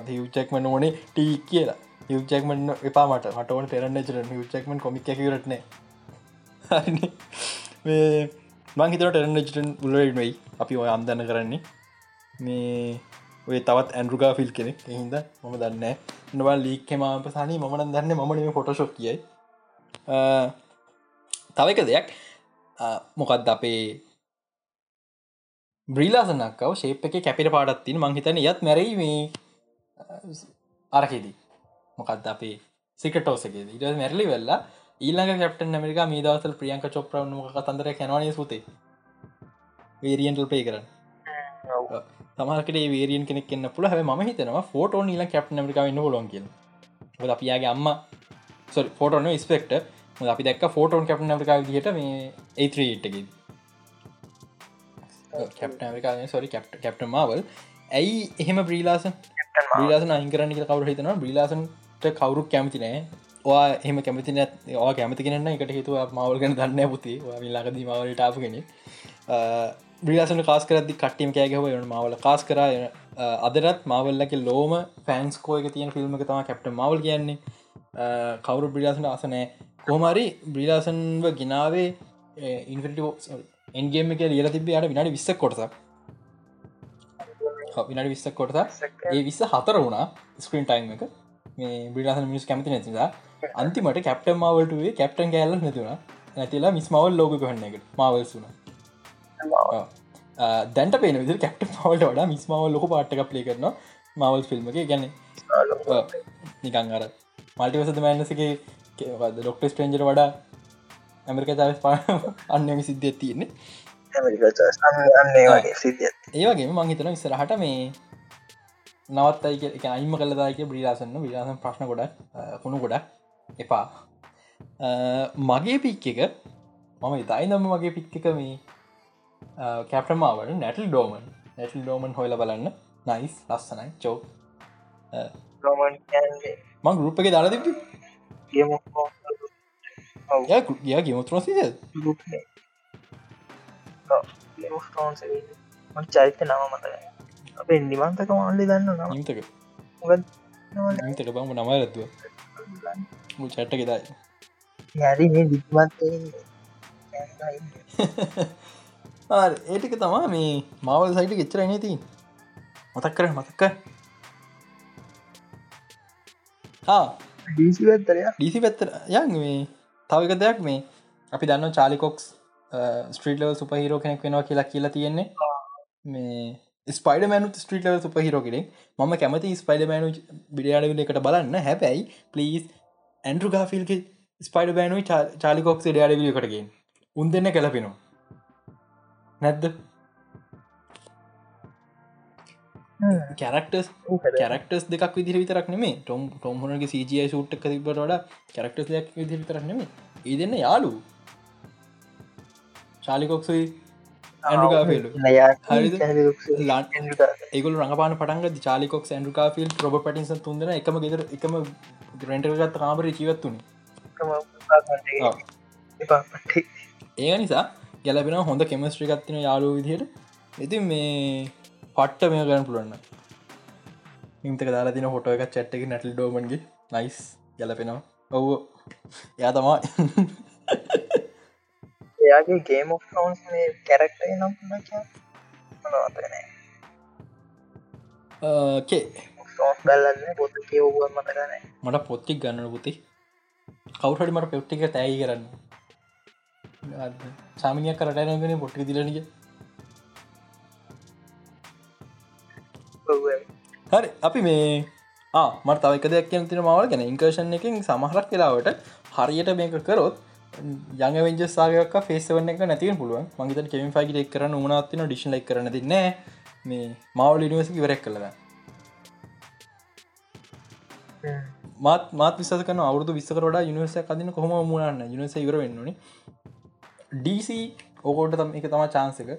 හිව්චෙක්ම ඕනේ ටී කියලා. හිව්චෙක්මන් එපා මට. මටවන පෙරන්න චර හිව්චෙක්මන් කොමික් කිරටන මංහිතට ටරන්න චටන් උලවෙයි අපි ඔය අම්දන්න කරන්නේ. මේ ඔය තවත් ඇන්ඩරුගා ෆිල් කෙනෙක් හිද මම දන්න නවා ලීක්කෙම පසානී මන දන්න මම ෆොටශොක් කියයි. තව එක දෙයක්. මොකක්ද අපේ බ්‍රීලාසනක්කව ශේප් එක කැපිට පාඩත්තින මංහිතන යත් මැරීමේ අරකෙදී. මොකක්ද අපේ සිකටෝසගේ ඉට මැරලි වෙල්ලා ඊල්ලඟ කැප්ටන් ඇමරිකා මේ දවසල් ප්‍රියංක චොප්‍රව් කතන්දර කැනවානය සුතේ. වේරියන්ටල් පේ කරන්න තමකට වේරියන් කෙනෙක් එන්න පුළ හැ ම හිතනවා ෆෝටෝ නිල කැප්න මරිකා න්න ලොන් කිය අපියාගේ අම්ම ෆෝටෝන ස්පෙක්ට අපි දක් ෆෝටෝන් කැප්න මරිකා දිට මේ ඒත්‍රටගේ කැප්ට මරිකා සොරි කැප්ට කැප්ට මවල් ඇයි එහෙම බ්‍රීලාසන අහිකරන්න කියල කවර හිතනවා. බ්‍රීලාසන්ට කවරු කැමති නෑ වා එහම කැමති වා කැමති කෙනන්න එකට හිතුව මවල් ගැන දන්න පුති. ලාකදී මවලට ආපගෙන බ්‍රිලාසන කාස් කරදදි කට්ටියම කෑගහව යන මවල කාස් කර. අදරත් මවල්ලක ලෝම ෆෑන්ස් කෝයක තියෙන ෆිල්ම් තම කැප්ට මවල් කියන්නේ. කවරු බ්‍රිලාසන අසනෑ කොහමරි බ්‍රිලාසන්ව ගෙනාවේ ඉන්ෆිටෝ එන්ගේම එක ලියල තිබේ අට විනාඩි විස්සක් කොටසක්. විනාඩි විස්සක් කොටස ඒ විස්ස හතර වුණා ස්ක්‍රීන් ටයිම් එක. මේ බ්‍රිලාසන මිස් කැමති නැතිදා අන්තිමට කැප්ට මවල්ටේ කැප්ටන් කෑල්ල නැතිවුණ නැතිලා මිස් මවල් ලෝක කහන්න එක මවල්සුනා දැන්ට පේන විදි කැප්ට පවල්ට වඩා මිස්මාව ලොක පාට්ටක ප්ලේ කරන මවල් ෆිල්ම් එක. ගැන නිකං අර මල්ටිවසද මෑන්නසගේ ඩොක්ට ස්ට්‍රේන්ජර වඩා ඇමරික චාස් පා අන්නම සිද්ධිය තියෙන්නේ. ඒවගේ මංහිතන ඉස්සරහට මේ නවත් අයි එක අයිම කලදාක බ්‍රීලාසන්න බිලාසන් ප්‍රශ්න ගොඩ කුණු ගොඩක්. එපා. මගේ පික් එක මම ඉතයි නම්ම මගේ පික් එක මේ කැප්ටමාවට නැටල් ඩෝමන් නැටල් ඩෝමන් හොල බලන්න. නයිස් ලස්සනයි. චෝ මං ගරුප් එක දාලා තිබ යා ගමුත්‍රන සිද චෛත්‍ය නම මතක අපේ නිමන්තක මල්ලි දන්න නිතක නිතක බම නම ඇත්තුව චට්ට ගෙදයි යරි මේ දික්මත් ඒටික තමා මේ මවල් සයිට ගෙච්චර නති මතක් කර මතක්ක ඩීසි පැත්තර යන් මේ තවක දෙයක් මේ අපි දන්න චාලිකොක්ස් ස්ට්‍රීටලව සුපහිරෝ කෙනෙක් වෙනවා කියලා කියලා තියෙන්නේ. මේ ස්පයිඩ මනු ස්ට්‍රීටල සුපහිරෝ කෙනෙක්. මම කැමති ස්පයිඩ මෑනු බිඩියාඩවිල එකට බලන්න. හැබැයි පලිස් ඇන්ඩරු ගාෆිල්ගේ ස්පයිඩ බෑනුයි චාලිකොක්ස් ඩයාඩවිලිකටගෙන් උන් දෙන්න කැලපෙනවා නැද්ද? කැරක්ටස් කැරක්ටස් දෙක් විදිර විතරක් නෙමේ ටොම් ටොම්හනගේ සජය සුට්ක තිබට වඩා කැරක්ටස් දෙයක් විදි විතරක් නෙමේ ඒ දෙන්න යාලු චාලිකොක්සයි ඇඩුකාෆිල් ඒගුල රඟපාන පටන්ග චාලිකොක් ඇඩුකාෆිල් ප්‍රබ පටිස තුන්දෙන එකම ගෙදර එකම ග්‍රන්ටගත් කාමර ජීවත්තුන ඒ නිසා ගැලපෙන හොඳ කෙමස්ට්‍රි ගත්තින යාලු විදියට ඉතින් මේ පට්ට මේ ගන්න පුළන්න ඉතක දාලා තින හොට එක චැට්ටක නැටල් ඩෝමන්ගේ නයිස් ගැලපෙනවා ඔව්ව. යා තමා එයාගේ ගේම ෆෝන්ස් මේ කැරක්ට නම් කේ? මට පොත්තික් ගන්න පුති. කවුහට මට පෙව්ටික තැයි කරන්න සාමිනියක් කරටයනගෙන පොට්ටි දිලනික හරි අපි මේ මට තවක දෙයක් කියන තින මවල් ගැන. ඉංකර්ෂණ එකින් සමහරක් වෙලාවට හරියට මේක කරොත් යඟ වෙන්ජ සාගයක් ෆේසවන්න එක නැතිව පුළුවන්. මගේත කෙමින් ෆයිගට එක් කරන උනාත්තින ඩිෂන් ලක් කරන දෙන්න මේ මවල් ඉනිවසි වරක් කළද මාත් මාත් විසක අවුදු විස්සකරට යනිවස කදින කොහම මුණන්න යනිස ඉවර වෙන්නන DC ඕකෝට තම එක. තම චාන්සක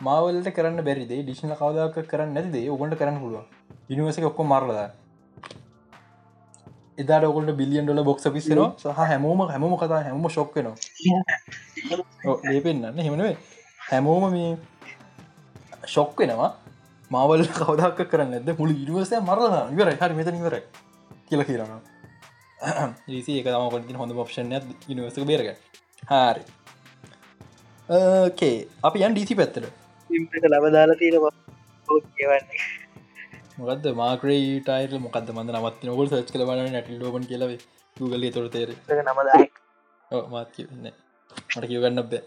මවලට කරන්න බැරිද ඩිෂන කවදක් කරන්න නැතිදේ ඔගොට කරන්න පුළුව ඉනිවස ඔක්කො මරලද එදා ඔකොට බිලියන් ඩොල බොක්ස පිස්සර සහ හැමෝම හැමෝම කතා හැම ශොක්කනවා ලේපෙන්න්න හෙමනේ හැමෝම මේ ශොක් වෙනවා. මවල් කවදක් කරන්න ඇද මුළු ඉනිවර්සය මරලා ඉවර හරි මෙත නිවර කියල කියරන රීසි එක තම කොටින් හොඳ ඔප්ෂන් නිවර්ස බේරග හරි කේ අපි යන් ඩීසි පැත්තට. ලබදාලා තියෙනවා කියවන්නේ. මොකද මාක්‍රේ ටයිල් මොකද මද නමත් නොගල් සච් කල බන නැටල් ලෝබන් කියලව ගුගල තොර තේර මාත් කියන්න මට කියවගන්න බෑ.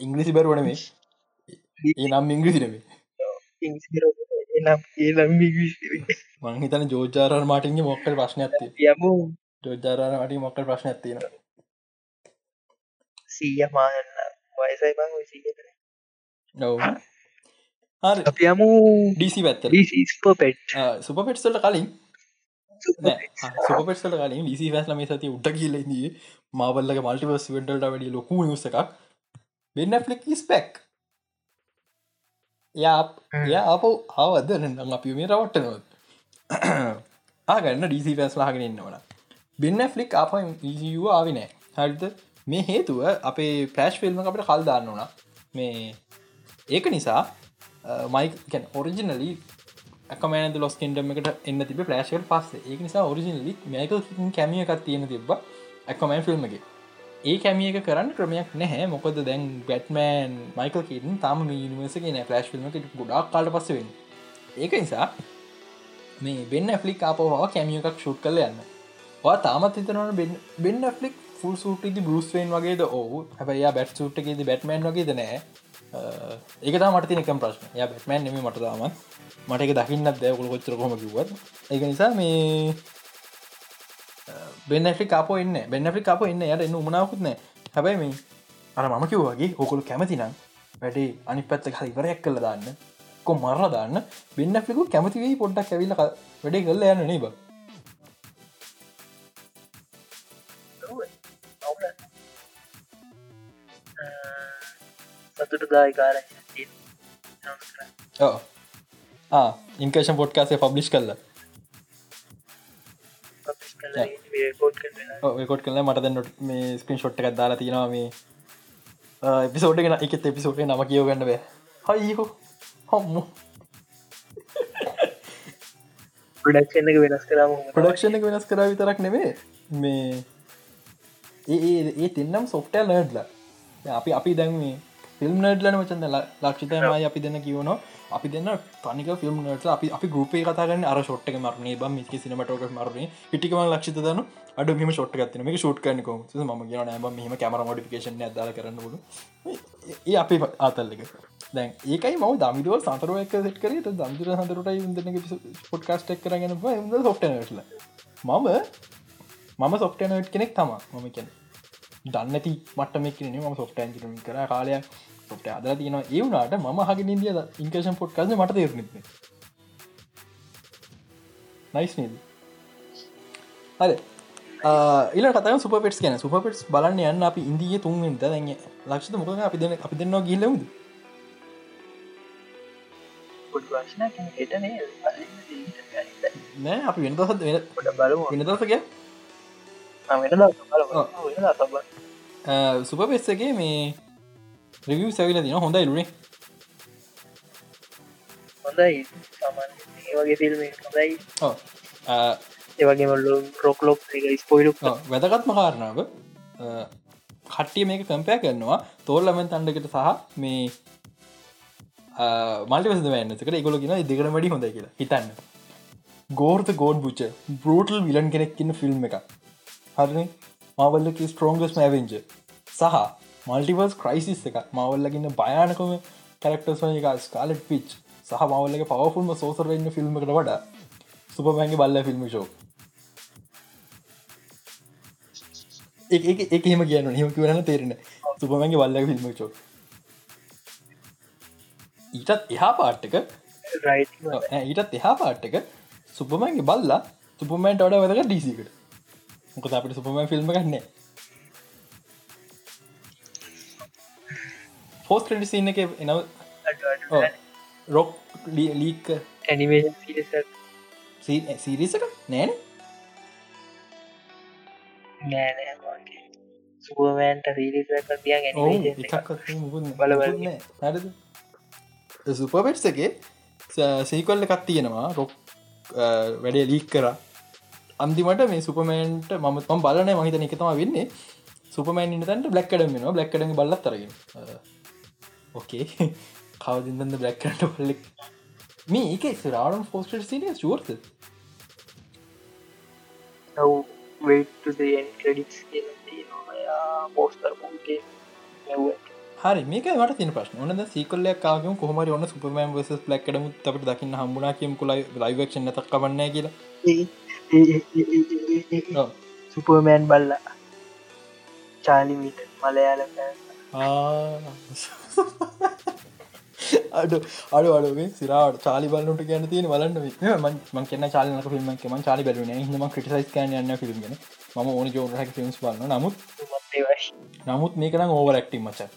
ඉංග්‍රිසි බැරුවන මේ ඒ නම් ඉංග්‍රිසි නෙමේ එනම් ඒනම් මං හිතන ජෝජාරන් මාටින්ගේ මොක්කට ප්‍රශ්න ඇත්තේ යමු. ජෝජාරණ මට මොක්කට ප්‍රශ්න ඇත්තින සීය මාන්න වයසයි බං සිීට නොව හරි. අපි යමු ඩීසි පැත්තර පෙට් සුපපෙට්සල්ට කලින්. සුපපෙට්සල කලින් ලිසි වැස්ල මේ සති උට කියලදී මවල්ලක මල්ටිවස් වෙන්ටල්ට වැඩි ලොකු නිස එකක්. වෙන්න ෆලික් ස්පෙක් යා ය අප ආවද? නම් අපි මේ රවට්ටනොත් ආගන්න ඩීසි පැස් ලාගෙන ඉන්නවන බෙන්න ෆලික් අප ආවිනෑ හරිත මේ හේතුව අපේ පෑශ් ෆිල්ම අපට කල් දාන්න වනා මේ ඒක නිසා මයිකන් ඔරිජිනලි කමන ලොස් කෙන්ඩම එකට එන්න තිබ පලෑශල් පස්ස. ඒ නිසා ඔරිජිනලි මේක කැමිය එකක් තියෙන තිබ ඇකමන් ෆිල්ම්ගේ ඒ කැමිය එක කරන්න ක්‍රමයක් නැහැ. මොකද දැන් බැට්මෑන් මයිකල් කීටන් තම නිවසක න ෆලස්් ිල්ම ගොඩක් කාලට පස්සවෙන්න ඒක නිසා මේ බෙන්න ඇෆලික් ආපෝවා කැමිය එකක් ෂුට් කල යන්න. තාමත් හිතනවන බෙන්න ෆලික් ෆුල් සුට්ටි බරුස්වෙන් වගේද? ඔහු හැබයි බැට් සුට්කේද බැට්මන් වගේද නෑ. ඒක මට තිනකම් ප්‍රශ්න. ය බැට්මන් නෙම මට තාමත්. මට එක දකින්නත් දැ කොළ කොච්චර කොම කිවත් ඒක නිසා මේ බෙන්නෆි කාප එන්න බෙන්නෆි කාප එන්න යට එන්න උමනාවකුත්න හැබැයි මේ අර මම කිව්වගේ හොකොළු කැමතිනම් වැඩේ අනි පැත්ත හරි ඉවරයක් කළ දාන්න. කො මරල දාන්න. බෙන්නෆිකු කැමතිවී පොඩ්ඩක් ඇවිල්ල වැඩේ කල්ල යන්න නේ බ සතුට දායිකාර ඉන්කේෂන් පොඩ්කාසේ පබ්ලිෂ් කරලා කොට් කල මට දැන්නට මේ ස්ක්‍රීන් ෂොට් එකක් දාලා තියෙනවා මේ එපිසෝඩ්ගෙන එකත් එපිසෝඩේ නම කියෝගන්න බෑ. හයිහෝ හොම්මු. ප්‍රඩක්ෂණ එක වෙනස් කරම ප්‍රඩක්ෂණ එක වෙනස් කර විතරක් නෙවේ මේ ඒ ඒ තින්නම් සොෆ්ටල් නඩ්ලා අපි අපි දැන් මේ ෆිල්ම් නඩ්ලන වචන්ද ලක්ෂිතමයි අපි දෙන්න කියවනවා අපි දෙන්න තනික ෆිල්ම් නට අපි අපි ගුපේ කතාගන්න අර ෂොට්ක මරණය බ මික සිනමටෝක මරණ. පිටිකම ලක්ෂිත දන අඩ මෙම ෂොට් ගත්න මේ ෂුට් කනක ම කියන නෑම මෙම කැමර මොඩිකේෂන් අදාල කරන්නබුණු ඒ අපි ආතල්ලික දැන් ඒකයි මව දමිදුව සතරව එක සෙට කර. දම්දුර හඳරට ඉදන පොට්කාස්ටක් කරගෙන සොට්ටනටල මම මම සොෆ්ටනට් කෙනෙක් තමා. මම කියන දන්නති මටමක් ම සොෆ්ට න්ජිම කර. කාලයක් සොට අද තියන ඒ වුණට ම හගෙන ඉදිය ඉන්කේෂන් පොට් කස මට තේරනෙ නයිස් නේද? හරි. ඉල කත සුපටස් කියන සුපටස් බලන්න යන්න අපි ඉන්දිය තුන්ෙන්ට දැන් ලක්ෂ මොක අපි දෙන අපි දෙන්නවා ගිල්ලමුද නෑ අපි වෙන දහත් වෙන බලමු. වෙන දසක සුපපෙස්සගේ මේ රිවිය සැවිල දින හොඳ ඉලුනේ හොඳයි. ඒ වගේ ෆිල්ම් හොඳයි. ඒවගේ රොක්ලොක් ස්පොයිලු වැදගත්ම කාරණාව කට්ටිය මේක කම්පය කරනවා. තෝල්ලමෙන් තන්ඩකට සහ මේ මල්ටිවස වැන්නකට ගොල ගෙන දෙකට වැඩි හොඳ කියලා. හිතන්න. ගෝර්ත ගෝඩ් බුච්ච බරෝටල් විලන් කෙනෙක්කින්න ෆිල්ම් එක හරන? මවල්ලක ස්ට්‍රෝංගස් මැවෙන්ජ සහ මල්ටිවර්ස් ක්‍රයිසිස් එක මවල්ලගන්න භයානකම කැරක්ටර්ස් එක ස්කාලට් පිච් සහ මවල්ලක පවෆුල්ම සෝසර වෙන්න ෆිල්ම් එකට වඩා සුපමැගේ බල්ල ෆිල්ම් ෂෝ එක එහෙම කියන්න හෙම කිවරන්න තේරෙන සුපමැගේ බල්ල ෆිල්ම් ෂෝ ඊටත් එහා පාට්ටක ඊටත් එහා පාට්ටක සුපමන්ගේ බල්ලා සුපමන්ට වඩ වැදක ඩීසිකට මොකද අපට සුපමන් ෆිල්ම් ගන්න ෆෝස් ක්‍රඩි සින්න එක එනව? රොක් ලීක ඇනිමේෂන් සිරිසක නෑන නෑනෑ සුපමෑන්ට රීලිස තිය ඔවු එකක්. මුකුත් බලවල. මුකුත් නෑ. හරිද? සුපපෙට්ස එක සීකොල්ල එකක් තියෙනවා. රොක් වැඩේ ලීක් කර. අන්තිමට මේ සුපමන්ට මම තම් බලන මහිතන එක තම වෙන්නේ. සුපමන් ඉන්නතන්ට බ්ලක්කඩම න බ්ලක්කඩ බල්ලත්තරගෙන ඕකේ කවදින්ද බ්ලක්කට පල්ලෙක් මේ එක රාඩම් ෆෝස්ට සිනිය ශුවර්ත පෝස්ටර් හරි මේක වට තින ප්‍රශ්න. ඕනද සීකල්ලයක් කාගම කොහමරි ඔන්න සුපමන් වස ලක්කඩම අපට දකින්න හම්බුනා කියම කොලයි ලයිවක්ෂ තක් කවන්න කියලා. සුපර්මෑන් බල්ලා. චාලිමිට මලයාල අඩ අඩ අඩුවේ සිරාට චාලි බලන්නට ගැන තියෙන බලන්න මන් කියන්න චාලනක ෆිල්ම් ම චාලි බැලුන හම ක්‍රටිසයිස් කන යන්න ෆිල්ම්ගෙන ම ඕන ජෝන හැක ෆිල්ම්ස් බලන්න නමුත් නමුත් මේකනම් ඕවර ඇක්ටි මචා.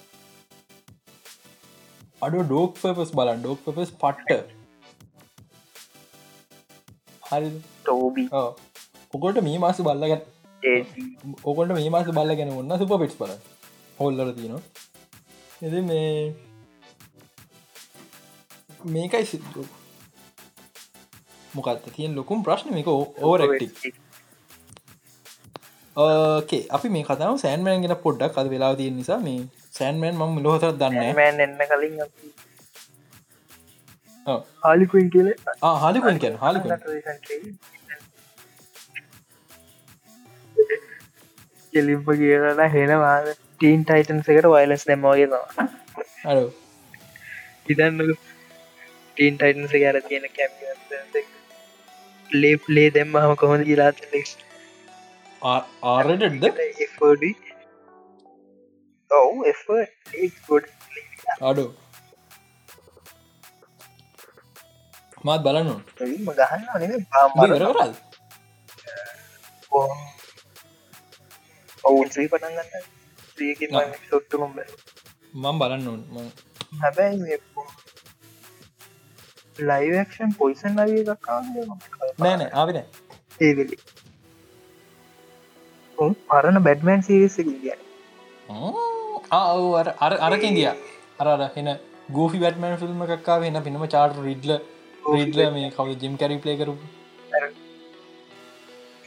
අඩු ඩෝක් පපස් බලන් ඩෝක් පපස් පට්ට. හරි තෝබි ඔකොට මේ මාස බල්ලගත් ඕකොට මේ මාස බල්ල ගැන ඔන්න සුප පිටස් බල හොල්ලර තියනවා. එද මේ මේකයි සිදු මොකත් තියෙන් ලොකුම් ප්‍රශ්න මේක ඕරක්ටි ඕකේ අපි මේ කතාව සෑන්මෑන් ගෙන පොඩ්ඩක් අද වෙලා තිය නිසා මේ සෑන්මෑන් මම ලොහතර දන්න එන්න කලින් හාලිකුන් කියල හාලිකුන් කියන හාලිකු කෙලිම්ප කියලා හෙනවා ටීන් ටයිටන්ස එකට වයිලස් නැමෝගෙනවා අඩ ඉදන්න ටීන් ටයිටන්ස ගැර තියෙන කැම් ලේප් ලේ දෙම්මහම කොහොඳ ගිලාත් ආරටද ඔව් ගොඩ අඩු. මාත් බලන්න ගහන්න කරල් ඔවුන් පටන්ගන්න සොට්ටුම මං බලන්න ඕන්. හැබැයි ලයිවක්ෂන් පොයිසන් ලවිය නෑන ආවින ඒවෙලි පරණ බැඩ්මන් සිරිස ගිය. අර අර අරකින් දිය අර අර එන ගෝෆි වැටමන් ෆිල්ම් එකක්කා වෙන පිනම චාර්ට රිඩ්ල රිඩ්ල මේ කවු ජිම් කැරි ප්ලේ කරු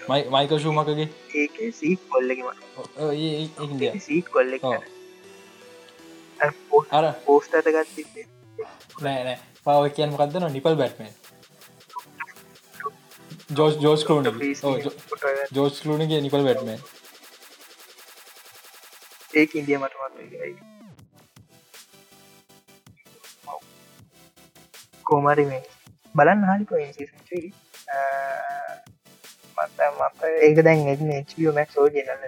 මයික ශූමකගේ ඒක සීක් කොල්ලකම සීක් කොල්ල අර පෝස්ටට ගත් නෑ නෑ. පාව කියන් මකක්දන නිපල් බැට්මන් ජෝස් ජෝස් කලන ජෝස් කලුණගේ නිපල් බැට්මන් ඒක ඉන්දිය මටමත් කෝමරි මේ. බලන්න හරික මත මත ඒක දැන් එ මැක් ජනල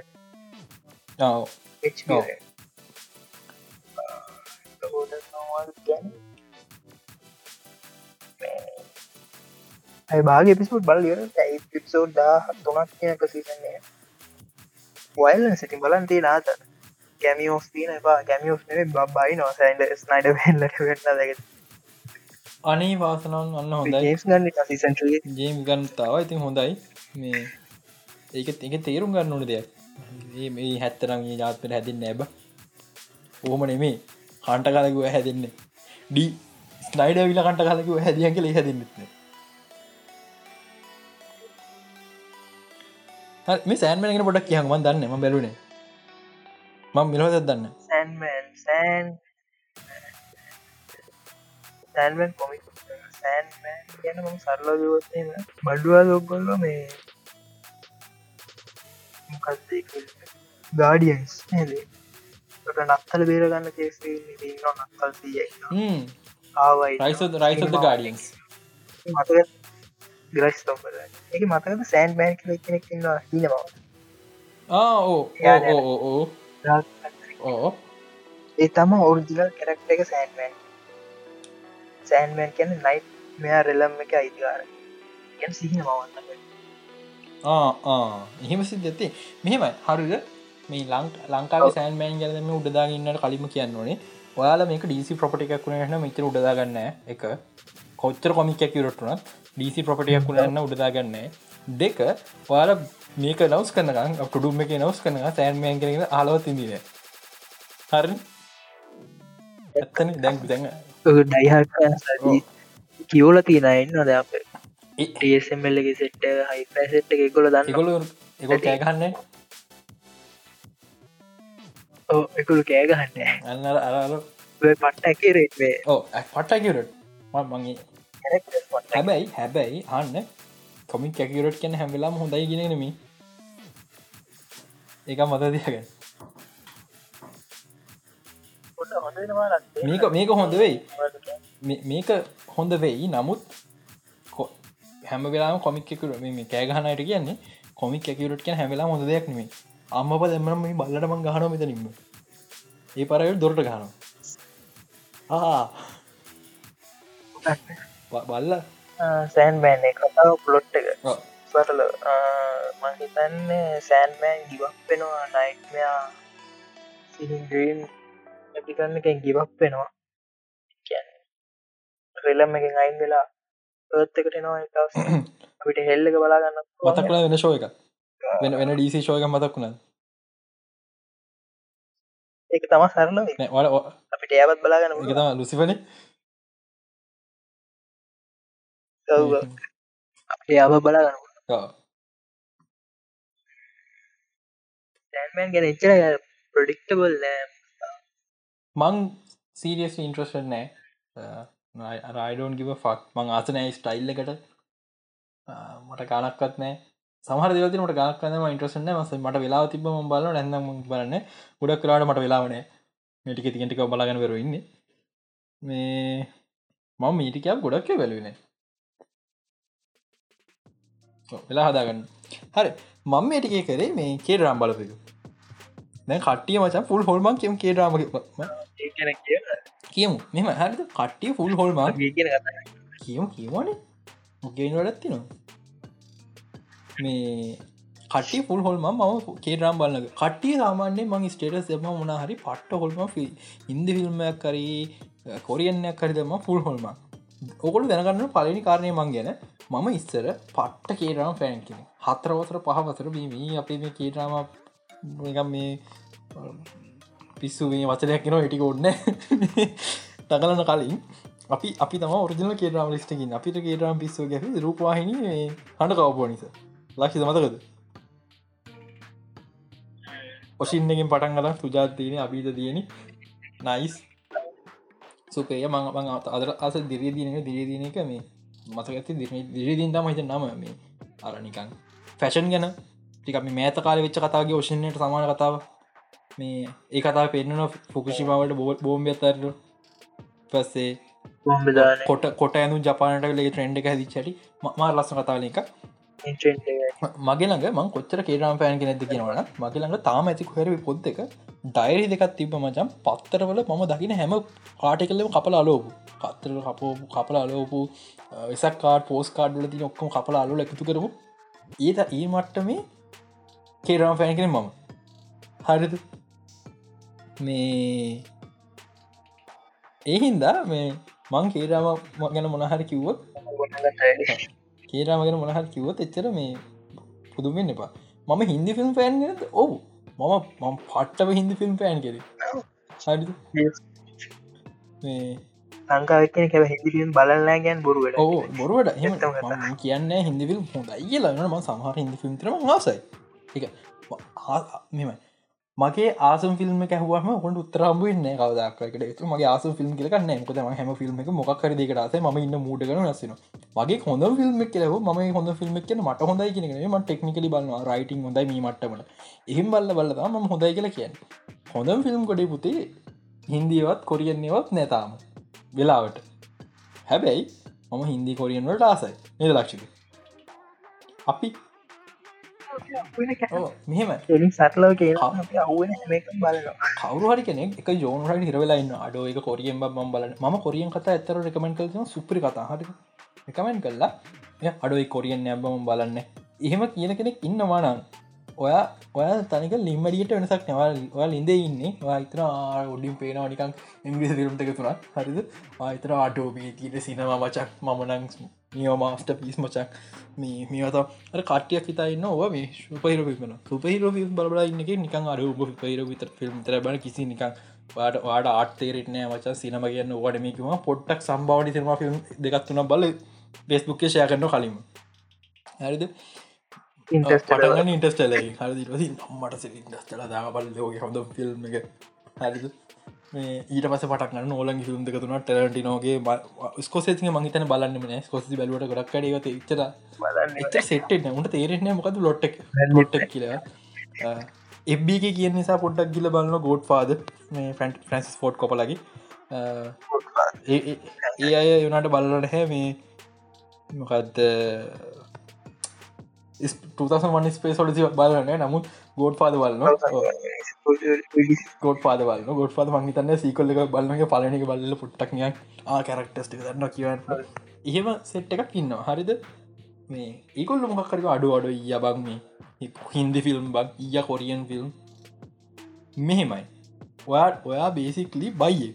ඇයි බාග පිසුට් බල පිසෝඩ් දා තුනක් කියනක සීසන්නේ වයිල් සිටි බලන්තේ නාත කැමියෝස් තින එපා. කැමියෝස් නේ බයි නො සයින්ඩ ස්නයිඩ වෙල්ලට වෙන්න දැක අනේ වාසනන් අන්න හොඳයි. ගන්න සිසන් ජේම් ගන්තාව ඉතින් හොඳයි මේ ඒක එක තේරුම් ගන්න ඕන දෙයක්. මේ හැත්තරම් ජාත්පට හැදින් නැබ ඕම නෙමේ කන්ට කලකුව හැදෙන්නේ. ඩී ස්නයිඩ විල කන්ට කලකුව හැදියන් කළ හැදින්නත්න මේ සෑන්මෙන පොඩක් කියහම දන්න ම බැලුනේ මං මිලහොද දන්න සෑන්මන් සෑන් සෑන්මන් කොමි සෑන්මන් ගැන ම සරලදවත්ම බඩුවා ලොක්ගොල්ල මේ ගාඩියන්ස් නේදේ? නත්තල බේරගන්න කේසේ නත්තල් ආවයි. රයිස රයිස ගාඩියන්ස් මතක ග්‍රස් තොපල එක මතකද සෑන් බෑන් කෙනෙක් ඉන්නවා හින බව ඕ ඕ ඒ තම ඔරිජිනල් කැරක්ට එක සෑන්මන් සෑන්මන් කියන නයි් මෙයා රෙලම් එක අයිතිකාර ගැන සිහින මවන්න එහෙම සිද ඇති මෙහෙමයි. හරිද? මේ ලංක ලංකාව සෑන්මෑන් ගැනම උඩදාගන්නට කලිම කියන්න ඕනේ. ඔයාල මේක ඩීසි ප්‍රපටි එකක් වුණන මෙතර උඩදාගන්න එක. කොච්චර කොමිකැක් යුරටුනත් ඩීසි ප්‍රපටියක් වුණන්න උඩදාගන්න දෙක ඔයාල මේක නවස් කනගන් කුඩුම් එක නවස් කන සෑන්මයන් කරෙන ආලවත් ඉදින හරි ඇත්තන? දැන් දැන් ඩයිහ කියවල තියෙන ඉන්න ද අප? ටSMල්ලගේ සෙට්ට හයි පැසෙට් එක කොල දන්න එකකොල එක කෑගන්න එකළු කෑගහන්න අන්න අර පට්ට ඇකරේ ඕ පට්ටකිරට මගේ හැබැයි හැබැයි අන්න කොමික් කැකිරට් කැන හැවෙලාම හොඳයි ගෙනනම ඒක මත දියග මේක මේක හොඳ වෙයි. මේක හොඳ වෙයි. නමුත් හැම වෙලා කොමික්කකුර මේ කෑගහනයට කියන්නේ කොමික් ඇකිරට් කියන හැවෙලා හොඳ දෙයක් නෙමේ අම්ම දෙමම මේ බල්ලටම ගහන මෙතනින්ම. ඒ පරයට දොරට ගහනවා. බල්ල. සෑන් බෑන් කතාව පලොට් එක. සරල. මහිතන්නේ සෑන්මෑන් ගිවක් වෙනවා නයිටමයා සිහින්ග්‍රීම් ඇතිකන්න එකෙන් ගිවක් වෙනවා. රෙලම් එක අයින් වෙලා ඒත්තකට නවා එක අපිට හෙල්ලක බලාගන්න මතක්ලා වෙන ශෝය එක? වෙන වෙන ඩීසි ශෝයක මතක්ුණා ඒක තම සරල අපිට ඒවත් බලාගන්න එක තම ලුසිපන අපේ ආව බලාගන්න තැන්මන් ගැන එච්චර ප්‍රඩික්ටබල් නෑ මං සීරියස් ඉන්ට්‍රස්ට නෑ. රයිඩෝන් ගිව ෆක් මං ආසනෑ ස්ටයිල් එකට. මට කානක්වත් නෑ. සමහර දෙවති මට ගක්කන්න ඉන්ට්‍රසන මස මට වෙලා තිබ ම බල නැඳම බලන්න ගොඩක් කරාට මට වෙලාවන මටික තිගෙටික බලාගෙන වරඉන්න මේ මම මීටිකයක් ගොඩක් බැලුවන වෙලා හදාගන්න. හරි. මම මේටිකේ කරේ මේ කේ රම් බලපිකු දැ කට්ටිය මචන් ෆුල් හොල්මන් කියම් කේ රාම කියමු. මෙම හරි කට්ටිය ෆුල් හොල්මන් කියමු කියවනේ මොකෙන් වැඩත්ති නවා මේ කටි පුල් හොල්ම ම කේරම් බලන්න කට්ටිය සාමාන්‍ය මං ස්ටේටස් එම මොනහරි පට්ට හොල්ම ඉන්දි ෆිල්ම්මයක් කරී කොරියන්නයක් කරි දෙම ෆුල් හොල්ම ඔකොළු දැනගන්න පලනි කාරණය මං ගැන. මම ඉස්සර පට්ට කේරම් ෆෑන් කෙන හතරවසර පහවසර බීමී අපි මේ කේටරම මේ පිස්සු මේ වචනයක් න හිටික ඔන්න තකලන්න කලින් අපි අපි තම ඔරිජන කේරම් ලිස්ටකින් අපිට කේරම් පිස්සෝ ගැ රූපවාහින හඬ කවපෝ නිසා. ලක්ෂි මතකද? ඔසින්නකින් පටන් කලා තුජාත් තියෙන අපිට තියෙන නයිස්. සුපේ මං මං අදර අස දිරිය දිනක දිරිය දින එක මේ මතක ඇති දිරිදින් තම හිත නම මේ. අරනිකං ෆැෂන් ගැන. ටික මේත කාල වෙච්ච කතාගේ ඔෂන්නයට සමාන කතාව. මේ ඒ කතා පෙන්න්නන ෆුකුෂිමාවට බෝත් බෝම්බ අතරට පස්සේ කොට කොට ඇනු ජපානට ලේ ට්‍රෙන්ඩ් එක හැදිච්චට මා ලස්ස කතාල එක. මගේ ළඟ මං කොච්චර කේරම් පෑන් කෙනෙද කියනවන මගේ ළඟ තාම ඇති හැරවි පොද් එක ඩයිරි දෙකත් තිබ මචම් පත්තරවල මම දකින හැම කාටිකලම කපල අලෝපු කත්තර කපෝ කපල අලෝපු වෙසක් කාඩ පෝස් කාඩ්ල ති ඔක්කොම කපල අලු එකතු කරපු. ඒත ඒ මට්ට මේ කේරම් ෆෑන් කෙන මම. හරිද? මේ ඒහින්දා මේ මං කේරාම ගැන මොනහරි කිව්වොත් කේරාමගෙන මොනහල් කිව්වොත් එච්චර මේ පුදුමෙන් එපා. මම හින්දි ෆිල්ම් පෑන් ගෙනද ඔවු. මම මම පට්ටව හින්දි ෆිල්ම් පෑන් කෙර සංකාවක්න කැව හිදිියන් බලලා ගැන් බොරුවට ඕ බොරුවට හ කියන්න හිදිවිල් හොඳයි කියලන්නම සමහර හිදි ෆිල්ම් තරම ආසයි එක මෙමයි මගේ ආසම් ෆිල්ම් කැහවම කොට උත්තරම්බුවන්න කවදක්කට මගේ ආස ෆිල්ම් කලන්න කොද හැම ෆිල්ම් එක මොක්කර දෙකටස ම ඉන්න මූටගන නස්සන මගේ හොඳ ෆිල්ම් කෙලව ම හොඳ ෆිල්ම් කියන මට හොඳයි කියන ම ටෙක්නිකලි බලන්න රයිටන් හොඳයි මීමටමට එහෙම බල්ල බල්ල ම හොඳයි කියලා කියන්න. හොඳම් ෆිල්ම් කොඩේ පුතේ හින්දියවත් කොරියන්නේවත් නැතාම වෙලාවට. හැබැයි මම හින්දි කොරියන්වට ආසයි. නිද ලක්ෂික අපි මෙහෙම. සටලව කිය අවුව බලන කවරු හරි කෙනෙක් එක ජෝනට හිරවෙලාන්න අඩෝ එක කොරියෙන් ම බලන. ම කොරියන් කතා ඇතර රකමෙන්ට කල සුප්‍රි කතා. හරි එකමෙන් කල්ලා අඩුවයි කොරියන් ඇබම බලන්න. එහෙම කියන කෙනෙක් ඉන්නවානන් ඔයා ඔය තනික ලිම්මඩියට වෙනසක් නවල් ඔය ඉඳ ඉන්න. වාතර ඔඩින් පේනවා නිකන් ඉංග්‍රිසි ෆිල්ම්ටක තුරක් හරිද? ආතර ආටෝබී තිීට සිනවා මචක් මමනං නියෝ මාස්ට පිස් මචක් මේ මේත කටියක් හිතයින්න ඔව මේ සුපහිර පිල්ම සුපහිර ිල් බල ඉන්න එක නිකන් අර උබ පහිර විතර ෆිල්ම් තර බල කිසි නිකන් වාට වාට ආටේරෙටනෑ වචා සිනම කියන්න වඩමකම පොට්ටක් සම්බාවඩි සිරම ෆිල්ම් දෙගත්තුන බල බෙස්බුක්කේ ෂය කරන්න කලින් හරිද? පටගන්න ඉන්ටස්ටල හරි මට ස ඉන්ටස්ටල දා බල ලෝක හොඳ ෆිල්ම් එක. හරිද ඊට පස පටක් නෝලන් ිල්ම් දෙකතුන ටරටි නෝගේ ස්කොසේ මහිතන බලන්න ස්කොසි බලට ගොඩක් ඩ චර එත සෙට්ට උට තේරෙන මොකද ලොට්ට ලොට්ට කියලා. එබ්බක කිය නිසා පොඩ්ඩක් ගිල බලන්න ගෝඩ් පාද මේ ෆන්ට ෆ්‍රන්සිස් ෆෝට් කොපලගේ ඒ අය යනට බලලට හැ මේ මොකක්ද වන් ස්පේ සොලසි බලන්න නමුත් ගෝඩ් පාද බලන්න ගොඩ පාද බල ගොඩ පාද මංහිතන්න සීකොල්ල එක බලන්නගේ පලනක බල්ල පුට්ටක්නයක් කැරක්ටස්ට දන්න කියවන් එහෙම සෙට් එකක් ඉන්නවා. හරිද? මේ ඒකොල්ල මොකක්කරක අඩු අඩු ය බක් මේ හින්දි ෆිල්ම් බක් ඊය කොරියන් ෆිල්ම් මෙහෙමයි. ඔයාට ඔයා බේසික්ලි බයිය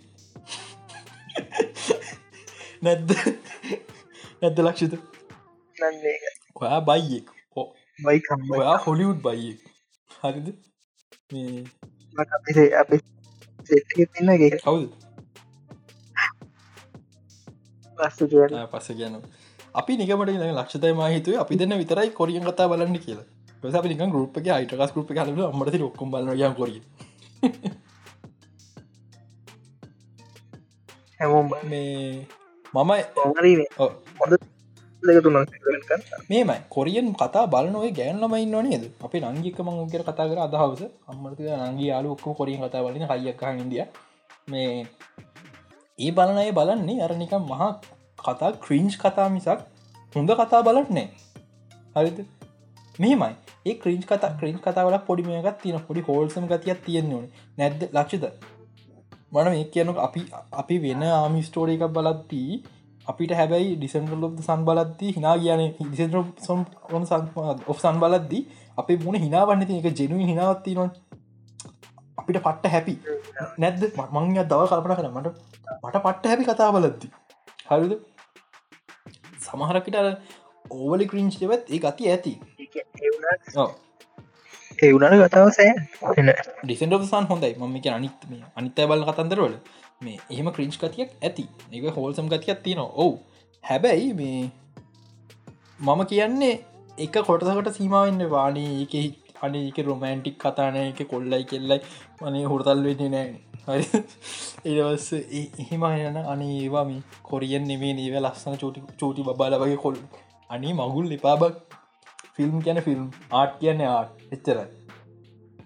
නැද්ද? නැද්ද ලක්ෂිත? ඔයා බයියෙක්. ඔයා හොලිවුඩ් බයියෙක් හරිද? අප තින්න කවුද? පස්ස කියන්න. අපි නිකමට ලක්ෂතය මහිතුව අපි දෙන්න විතරයි කොරියන් කතා බලන්න කියලා. පස නික ගරුප් එක අයිටකස් ගරුප් කල අමට ඔක්කොම් බල ය කොරිය හැමෝම් මේ මම හොඳ දෙකතුන මේමයි. කොරියන් කතා බලනොය ගෑන්ලමයි නොනේද අපි නංගික මං කර කතා කර අදහවස. අම්මට නංගේ යාලු ඔක්කෝ කොරියන් කතා බලන හයියක් ඉදිය මේ ඒ බලනය බලන්නේ අරනිකම් මහා කතා ක්‍රීංච් කතා මිසක් හොඳ කතා බලන්නේ හරිද? මෙමයි. ඒ ක්‍රීංච් කතා ක්‍රීන් කතාවල පොඩිමයකත් තියෙන පොඩි හෝල්සම ගතියක් තියෙන්නේ නැද්ද? ලක්ෂිත. මන මේ කියනු අපි අපි වෙන ආමිස්ටෝඩ එකක් බලත්දී අපිට හැබැයි ඩිසන්ටල් ලොබ් සන් බලද්දී හිනා කියන ඩිසන් සොම් ඔ සන් බලද්දී අපේ මුණ හිනාවන්න ති එක ජනුව හිනාවත්ති නොන් අපිට පට්ට හැපි නැද්ද? මංය දව කල්පන කර මට මට පට්ට හැපි කතා බලද්දි හරිද සමහරකිට ඕවලි ක්‍රීංච් දෙවත් ඒ ගති ඇති. ඒවුනට කතාව සෑ ඩිසෙන්ඩ සන් හොඳයි. මම එක අනිත් අනිත්තය බල කතන්දරවල මේ එහෙම ක්‍රීංච් ගතියක් ඇති. එක හෝල්සම් ගතියක් තියෙනවා. ඔවු. හැබැයි මේ මම කියන්නේ එක කොටසකට සීමාවන්න වානී එක අනක රොමෑන්ටික් කතානය එක කොල්ලයි කෙල්ලයි. මනේ හොරතල් වෙන්නේ නෑ. හරි. ඒවස් එහෙම යන අනේ ඒවා මේ කොරියන් නෙමේ නීව ලස්සන චෝටි චෝටි බබාල වගේ කොල් අනි මගුල් එපාබක් ෆිල්ම් කියන ෆිල්ම් ආට් කියන්නේ ආට් එච්චරයි.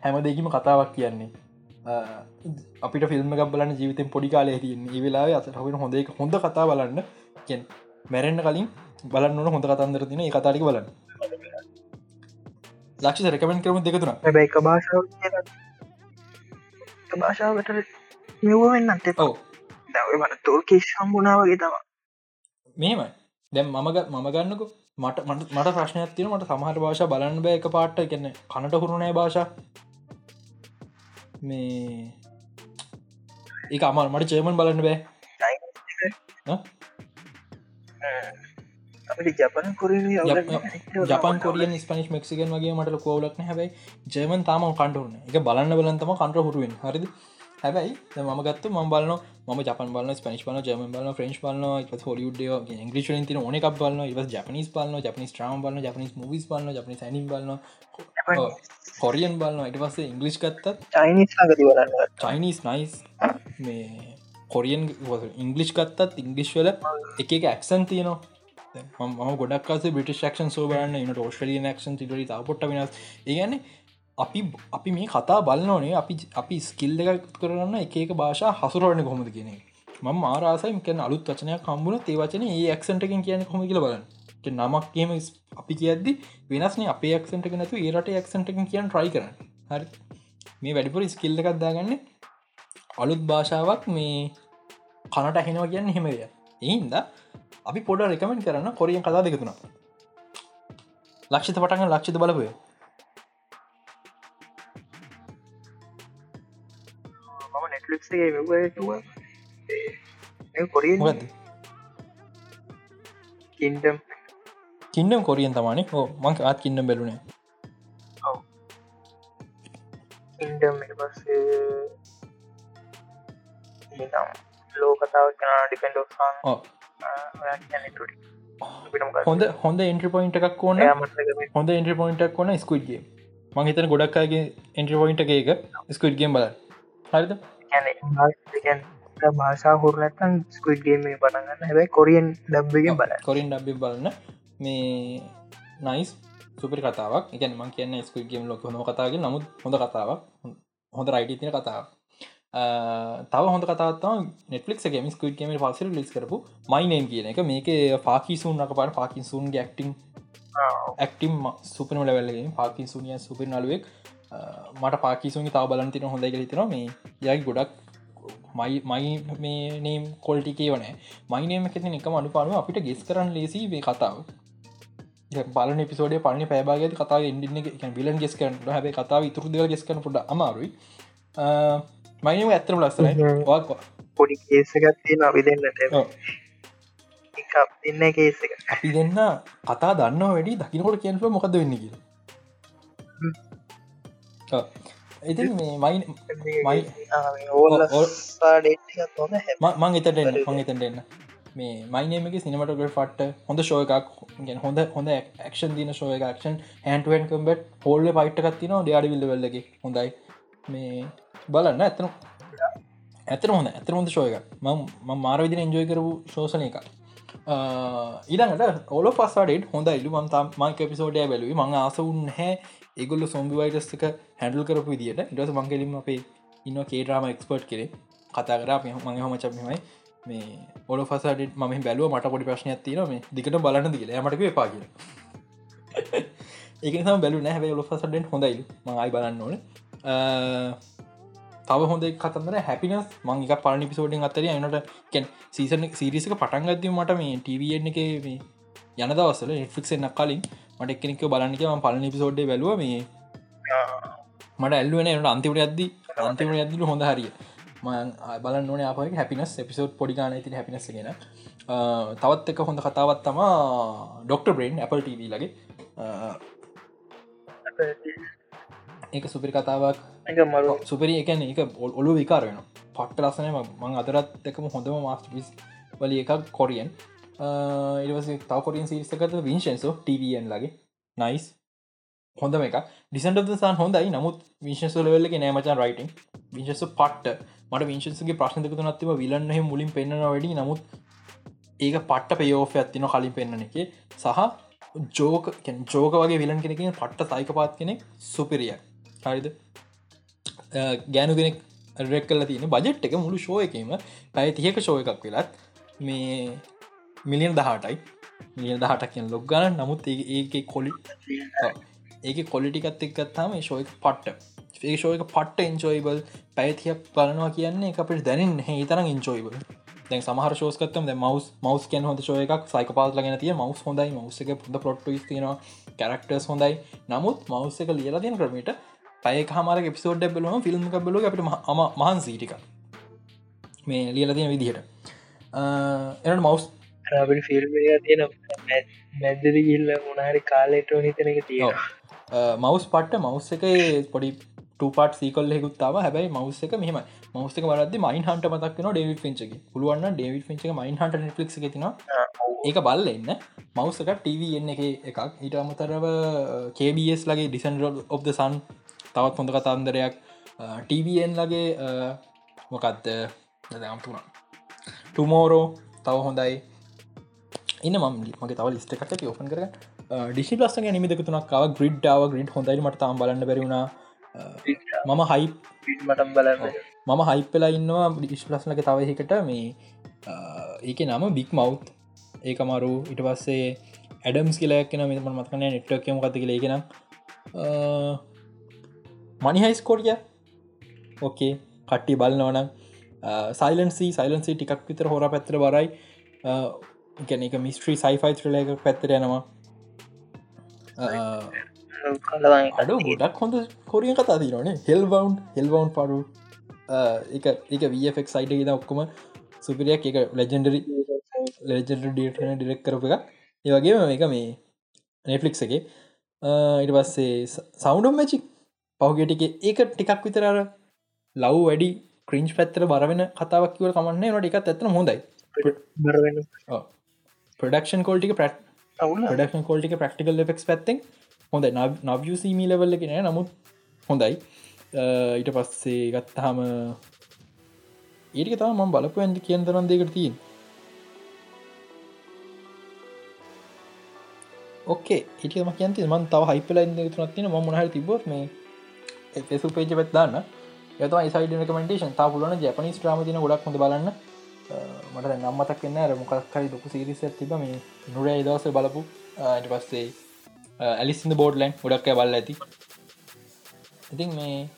හැම දෙකීම කතාවක් කියන්නේ. අපිට ෆිල්ම් එකක් බලන්න ජීවිතෙන් පොඩි කාලය තියන්න. වෙලා අත හොෙන හොඳ හොඳ කතා බලන්න. කියෙන් මැරෙන්න්න කලින් බලන්න ඕන හොඳ කතන්දර තින කතාලික බලන්න. ලක්ෂ රැකමෙන් කරම දෙකතුන එක භාෂාව භාෂාවට මෙවවෙන්න අතේ ඔව. දව මට තෝල්කේ සම්බුණාවගේ තම මේමයි දැම් මමග මම ගන්නක. මට මට ප්‍රශ්නයක් තින මට සමහට භාෂ බලන්න බෑ එක පාට්ට. කියන්න කනට හුරුණෑ භාෂා. මේ ඒ අමල් මට චේමන් බලන්න බෑ. ජපන කොරිය ජපන් කොරියන් ස්පනිස් මෙක්සිකන් වගේ මට කෝලක්න හැබයි ජයමන් තාම කණ්ඩුවන එක බලන්න බලන්තම කන්ට්‍ර හුරුවෙන් හරිද? හැබයි ම ගත්ත ම බලන ම ජපන් බල ස්පනිස් බල ජම බල ෆ්‍රෙන්ච් බලන හොලිුඩ ඉංග්‍රිෂ ති ඕනෙක් බලන ව ජපනිස් බලන ජපනිස් ට්‍රම් බලන ජපනිස් මවිස් බලන ජපනි සැනි බලන කොරියන් බලන ඉට පස්සේ ඉංගලිස් ගත්තත් චයිනිස් නයිස් මේ කොරියන් ඉංගලිෂ් ගත්තත් ඉංගලිස්් වල එක එක ඇක්සන් තියනවා. ම ගොඩක්ස බිට ක්ෂන් සෝබරන්න ට ෝස්ට්‍රලිය ක්ෂන් ට පොට වෙනස්. ඒගන්නේ අපි අපි මේ කතා බලන්නනේ අපි අපි ස්කිල් එක කරන්න එක එක භාෂා හසුරුවන කොමද කියෙන ම ආරසයි කැන අලුත් වචනයක් කම්බුණ තේ වචන ඒ එක්සන්ටකින් කියන කොම කියල බලන්න. නමක් කියම අපි කියද්දි වෙනස්න අප එක්සට නැතු ඒරට එක්සන්ටකින් කියන් ට්‍රයි කරන හරි. මේ වැඩිපුර ස්කිල්ල එකක් දාගන්න අලුත් භාෂාවක් මේ කනට ඇහෙනව කියන්න හෙමය එහින්ද අපි පොඩ රෙකමෙන්ට කරන්න කොරියන් කතා දෙකතුන ලක්ෂිත පටග ලක්ෂිත බලපය කින්ටම් කින්නම් කොරියන් තමානේ? හෝ මංක අත් කින්නම් බැලුනේ. ඉන්ඩම් පස්සේ කතාවක් ඩිපෙන්ඩ ඕ. හොඳ හොඳ එන්ට්‍ර පොයින්ට එකක් ඕන. හොඳ එන්ට්‍ර පොයින්ටක් ඕන ස්කුඩ්ගේ මහිතන ගොඩක්කාගේ එන්ට්‍ර පොයින්ට එක ස්කුඩ්ගේම් බල හරිද? භාෂා හුරනැත්තන් ස්කුඩ්ගේම පටගන්න හැබයි කොරියන් ඩබ්බගෙන් බල කොරින් ඩබ්බි බලන්න. මේ නයිස් සුපරි කතාවක්. එක ම කියන්න ස්කුඩ්ගේම් ලොක හොඳ කතාගේ නමුත් හොඳ කතාවක්. හොඳ රයිටි තින කතාව තව හොඳ කතාත්තා නෙටලික් ගේම ස්කුඩ්ගේම පසර ලිස් කරපු මයිනම් කියන එක. මේක පාකිසුන්ක පට පාකිසුන් ගැක්ටිං ඇක්ටම් සුපන ලවල්ලගේ පාකිසුනිය සුපරි නලුවෙක් මට පාකිසුන්ගේ තාව බලන්තින හොඳයි ගලිතන මේ යයි ගොඩක් මයි මයි මේනම් කොල්ටිකේ වන මයිනම කෙති එක අනු පානුව අපිට ගෙස් කරන්න ලේසි වේ කතාව. බලන පිසෝඩ පන පැබාග කතා ඉන්න විලන් ගෙස් කරන හැබ කතාව ඉතුර දෙ ගෙස් කන පුට අමාරුයි මයිනම ඇත්තම ලස්සන පොඩි කේසගත්තියෙන අපි දෙන්නට දෙන්න කේස එක. අපි දෙන්න කතා දන්න වැඩි දකිනකොට කියන්ව මොකද වෙන්න කිය ඉති මේ මයි මයි මං එතට මං එතට එන්න මේ මයිනමක සිනමටග ෆට්ට හොඳ ෂෝය එකක් හොඳ හොඳ ක්ෂන් දින ෂෝය ක්ෂන් හැන්ටුවන් කම්බට පොල්ල පයිට්ටකත්තින ඩයාඩි විල්ල වෙල්ලගේ හොඳයි. මේ බලන්න ඇතන ඇතර හොඳ ඇතර හොඳ ශෝයක ම මාර විදින එන්ජෝය කරපු ශෝසන එක ඊළඟට ඔල පස්සඩට හොඳ ඉල්ලු මන්තම් මංක පිසෝඩය බැලුව. මං ආසවුන් හැ ඒගොල්ල සොම්බි වයිටස්ක හැඩල් කරපු විදිට ඉටස මංගලින් අපේ ඉන්න කේටරාම එක්ස්පර්ට් කරේ. කතා කර මඟ හොම චපමයි මේ ඔල පසට ම බැලුව. මට පොඩි ප්‍රශ්නයක් තින මේ දිකට බලන්න දිල. මටක පාකිල ඒක සම බැලු නැහැ. ඔල පසටෙන් හොඳයිලු මඟයි බලන්න ඕන. තව හොඳ කතන්දර හැපිනස් මංගේක පලනි පිසෝඩෙන් අතර එනට කැන් සීසන සිරිසික පටන්ගත්ද මට මේ ටවන් එක මේ යන දවසල ෆික්ෂ එන්න කලින් මට එක්කෙනෙක බලන්නක ම පලනි පිසෝඩ්ඩ බැලුව මේ මට ඇල්ලුවෙන එනට අන්තිමට අද්දි අන්තිමට ඇදදිල හොඳ හරිය. මන් බලන්න ඕන අප හැපිනස් එපිසෝඩ් පොඩිගාන ඇති හැපිනස් ගෙන තවත් එක හොඳ කතාවත් තම ඩොක්ට බ්‍රේන් Apple TV ලගේ ඒක සුපිරි කතාවක් මරු. සුපරි එකන එක ඔලු විකාර වෙන පට්ට ලස්සනම මං අදරත් එකම හොඳම මාස්ටපිස් වල එකක් කොරියන් ඉවස තව කොරියන් සිරිසකත විංශන්සෝ TVN ලගේ නයිස් හොඳම එක ඩිසන්ට සන් හොඳයි. නමුත් විංශසල වෙල්ලගේ නෑමචන් රයිටන් විංශස පට්ට. මට විංශන්සගේ ප්‍රශ්නක නත්තිව විලන්න මුලින් පෙන්න්න වැඩි. නමුත් ඒක පට්ට පයෝෆ ඇත්තින කලින් පෙන්න්න එක. සහ ජෝක ජෝක වගේ විලන් කෙනකින් පට්ට සයිකපාත් කෙනෙක් සුපිරිය. හරිද? ගෑනු කෙනෙක් රෙක් කල තියෙන බජට් එක මුළු ෂෝ එකම. පැය තියක ෂෝ එකක් වෙලත් මේ මිලියන් දහටයි. මිලියන් දහටක් කියෙන් ලොක් ගන්න නමුත් ඒක කොලි ඒක කොලිටිකත් එක්කත්තාම ශෝයක පට්ට. ඒ ශෝයක පට්ට එන්චෝයිබල් පැතියක් බලනවා කියන්නේ අපට දැනින් හිතරම් ඉන්චෝයිබල් දැන් සමහර ශෝස්කත්තම මවස් මවස් කන් හොඳ ශෝය එකක්. සයික පාලගෙන තිය මවස් හොඳයි. මවස එක පුද පොට්ට තිනවා කැරක්ටර්ස් හොඳයි. නමුත් මවස් එක ලියලා තියන ක්‍රමට පය හමර පිසෝඩ් බලම ෆිල්ම් බල අපට ම මහන් සීටික මේ ලියල තියෙන විදිහට. එනට මවස් රබට ෆිල්ම් තියෙන මැද්දද ගිල්ල මොනහරි කාලෙට නිතනක තිය මවස් පට්ට මවස් එක පොඩි පාට සීකල් ෙකුත්තාව හැබයි මවස් එක මෙහම මවස්ක වරද මයින් හන්ට මතක්න ඩේවි ෆිචක පුළුවන් ඩේවි ෆිචක මයින් හන්ට නෙටලික් තින ඒක බල්ල එන්න. මවසක TV එන්න එක එකක්. ඊට අමතරව කBS ලගේ ඩිසන්රල් ඔබ්ද සන් තවත් හොඳ කතන්දරයක් TVN ලගේ මොකක්ද දම්තුුණ ටමෝරෝ තව හොඳයි. ඉන්න ම මගේ තව ලිස්ට එකක් ඔපන් කර ඩිසි ලස්ස නිමිදක තුනක්කාව ග්‍රිඩ්ඩාව ග්‍රිඩ් හොඳයි මට තාම් බලන්න බැරුණා මම හයි මටම් බලන්න මම හයිපලා ඉන්නවා ඩිස් ලස්නක තවහිකට මේ ඒක නම බික් මව් ඒක මරු ඉට පස්සේ ඇඩම්ස් කියලයක් කියෙන මෙම මතකන නෙට්ක් කම කත කියලගෙන මනි හයිස්කෝඩිය ඕකේ කට්ටි බලන්නවනම් සයිලන්සි සයිලන්සි ටිකක් විතර හොර පැත්තර බරයි ගැන එක මිස්ට්‍රී සයිෆයි ත්‍රලක පැත්තර යනවා. Uh, අඩු ගොඩක් හොඳ කොරිය කතා තිරනේ හෙල්වන්් හෙල්වන්් පරු එක එක වෆෙක් සයිට ද ඔක්කොම සුපිරියක්. එක ලෙජෙන්ඩරි ලෙජෙන්ඩ ඩියටන ඩිරෙක් කරප එක ඒවගේ එක මේ නෙෆලික්ස් එක. ඉට පස්සේ සෞන්ඩම් මැචික් පහුගෙටික ඒක ටිකක් විතරර ලව් වැඩි ක්‍රීන්ච් පැත්තර බරවෙන කතාවක් කියව කමන්නේ නට එකත් ඇතන හොඳයි. බරවෙන ප්‍රඩක්ෂන් කෝල්ටික ප්‍රට් ප්‍රඩක්ෂන් කෝල්ටික ප්‍රක්ටිකල් ෆෙක්ස් පැත්තෙන් හොඳ නවසීමී ලෙවල්ල කෙන නමුත් හොඳයි. ඊට පස්සේ ගත්තහම ඒටික තම ම බලපු ඇන්ති කියන තරන් දෙකට තිීන් ඕකේ ඉටම කියන්ති මන් තව හයිපල තුනත්තින ම මොහර තිබොත් මේ එසු පේජ පෙත්දාන්න යත සයිඩ කමටේෂන් තා පුලන ජපනිස් ්‍රාම තින ගොඩක් හොඳ බලන්න. මට නම්මතක් කන්න අර මොකක්කරි ලොකු සිරිස තිබ මේ නුරේ දවස බලපු. අට පස්සේ ඇලිසිද බෝඩ්ලයින් ගොඩක් බල්ල ඇති. ඉතින් මේ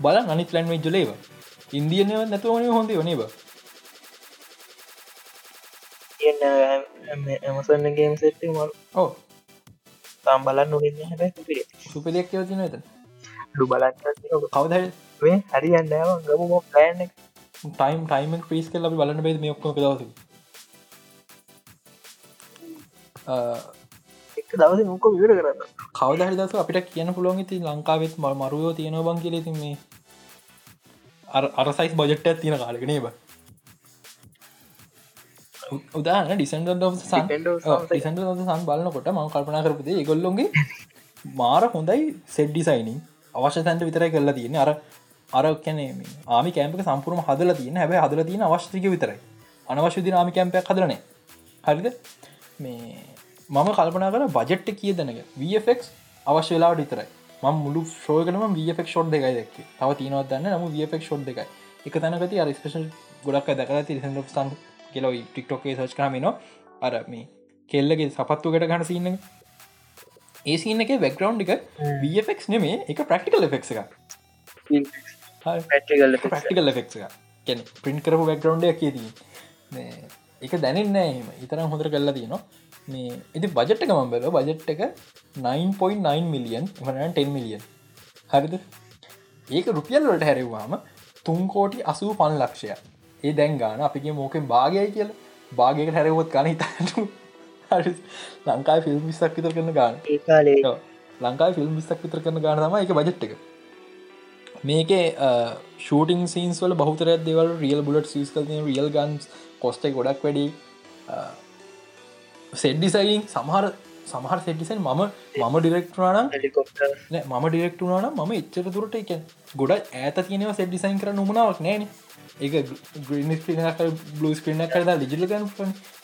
බල අනිත් ලැන්වේ ජලේව ඉන්දියනව නැතුවනේ හොඳ වනේබ ඇමසන්න ගේම් සෙට් මල් ඕ තාම් බලන්න නොගන්න හැබැ පිරේ සුපදයක් කියවතින ඇත ලු බලන්න කවද මේ හරියන්න ගම ලෑන්න ටයිම් ටයිම ප්‍රීස් කල අපි බලන්න බේද මේ ඔක්කො දවස එක දවස මොක විර කරන්න. කවදහරි දස අපිට කියන පුළොන් ති ලංකාවෙත් ම මරුවෝ තියෙන බං කියල ති මේ අර සයිස් බජට්ට තියෙන කාලක නේබ උදාන ඩිසන්ඩ සන් ඩිසන්ඩ සන් බලන්නකොට ම කල්පනා කරපුදේ ගොල්ලොන්ගේ මාර හොඳයි සෙඩ්ඩිසයිනින් අවශ්‍ය තැන්ට විතරයි කරලා තියෙන අර අර කැනේ ආමි කෑම්පක සම්පුරම හදල තියන හැබ හදල තියන අවශ්‍රික විතරයි. අනවශ්‍ය දී ආමි කැම්පයක් හදරන හරිද? මේ මම කල්පනා කර බජට්ට කිය දැනක වෆක් අවශ්‍ය වෙලාට විතරයි. ම මුළු ශෝකනම වෆක් ෂොට් දෙකයි දැක් තව තිනවත් දන්න නම වෆක් ෂොට් දෙකයි. එක තැනකති අර ස්පේෂල් ගොඩක් දකලා ති සන් කෙලොයි ටික්ටොක්ේ සච් කරමින අර මේ කෙල්ලගේ සපත්තුකට ගන සින්න ඒ සින්න එක වැක්ග්‍රවන්් එක වෆක් නෙමේ එක ප්‍රක්ටිකල් ෆෙක් එක ප්‍රක්ටිකල් ෆෙක් එක. කැන පින්ට කරපු වැක්ග්‍රවන්් එක කියදී එක දැනන්න එම ඉතරම් හොඳර කල්ලා තියනවා. මේ ඉති බජට්ක මම්බල බජට් එක 9.9 මිලියන් වන 10 මිලියන් හරිද? ඒක රුපියල් වලට හැරවාම තුන්කෝටි අසූ පන් ලක්ෂය ඒ දැන් ගාන අපිගේ මෝකෙන් භාගයයි කියල. භාගයක හැරවොත් ගන හිතට ලංකායි ෆිල්ම් විස්සක් විතර කරන ගාන. ලංකායි ෆිල්ම් විස්සක් විතර කරන ගාන තම එක බජට් එක. මේකේ ෂූටිං සීන්ස් වල බහතරත් දෙවල් රියල් බුලට සිස් කල රියල් ගන්ස් කොස්ට ගොඩක් වැඩි. සෙඩ්ඩිසයින් සමහර සමහර සෙට්ටිසන් මම මම ඩිරෙක්ටරනම් මම ඩිරෙක්ටුනාන ම එච්චර තුරට එක ගොඩ ඇත තියෙනව සෙඩ් ඩිසයින් කර නොමනාවක් නෑන. ඒක ග්‍රීන ස්ක්‍රීන බ්ලු ස්ක්‍රීන කරද ලිජිල ගන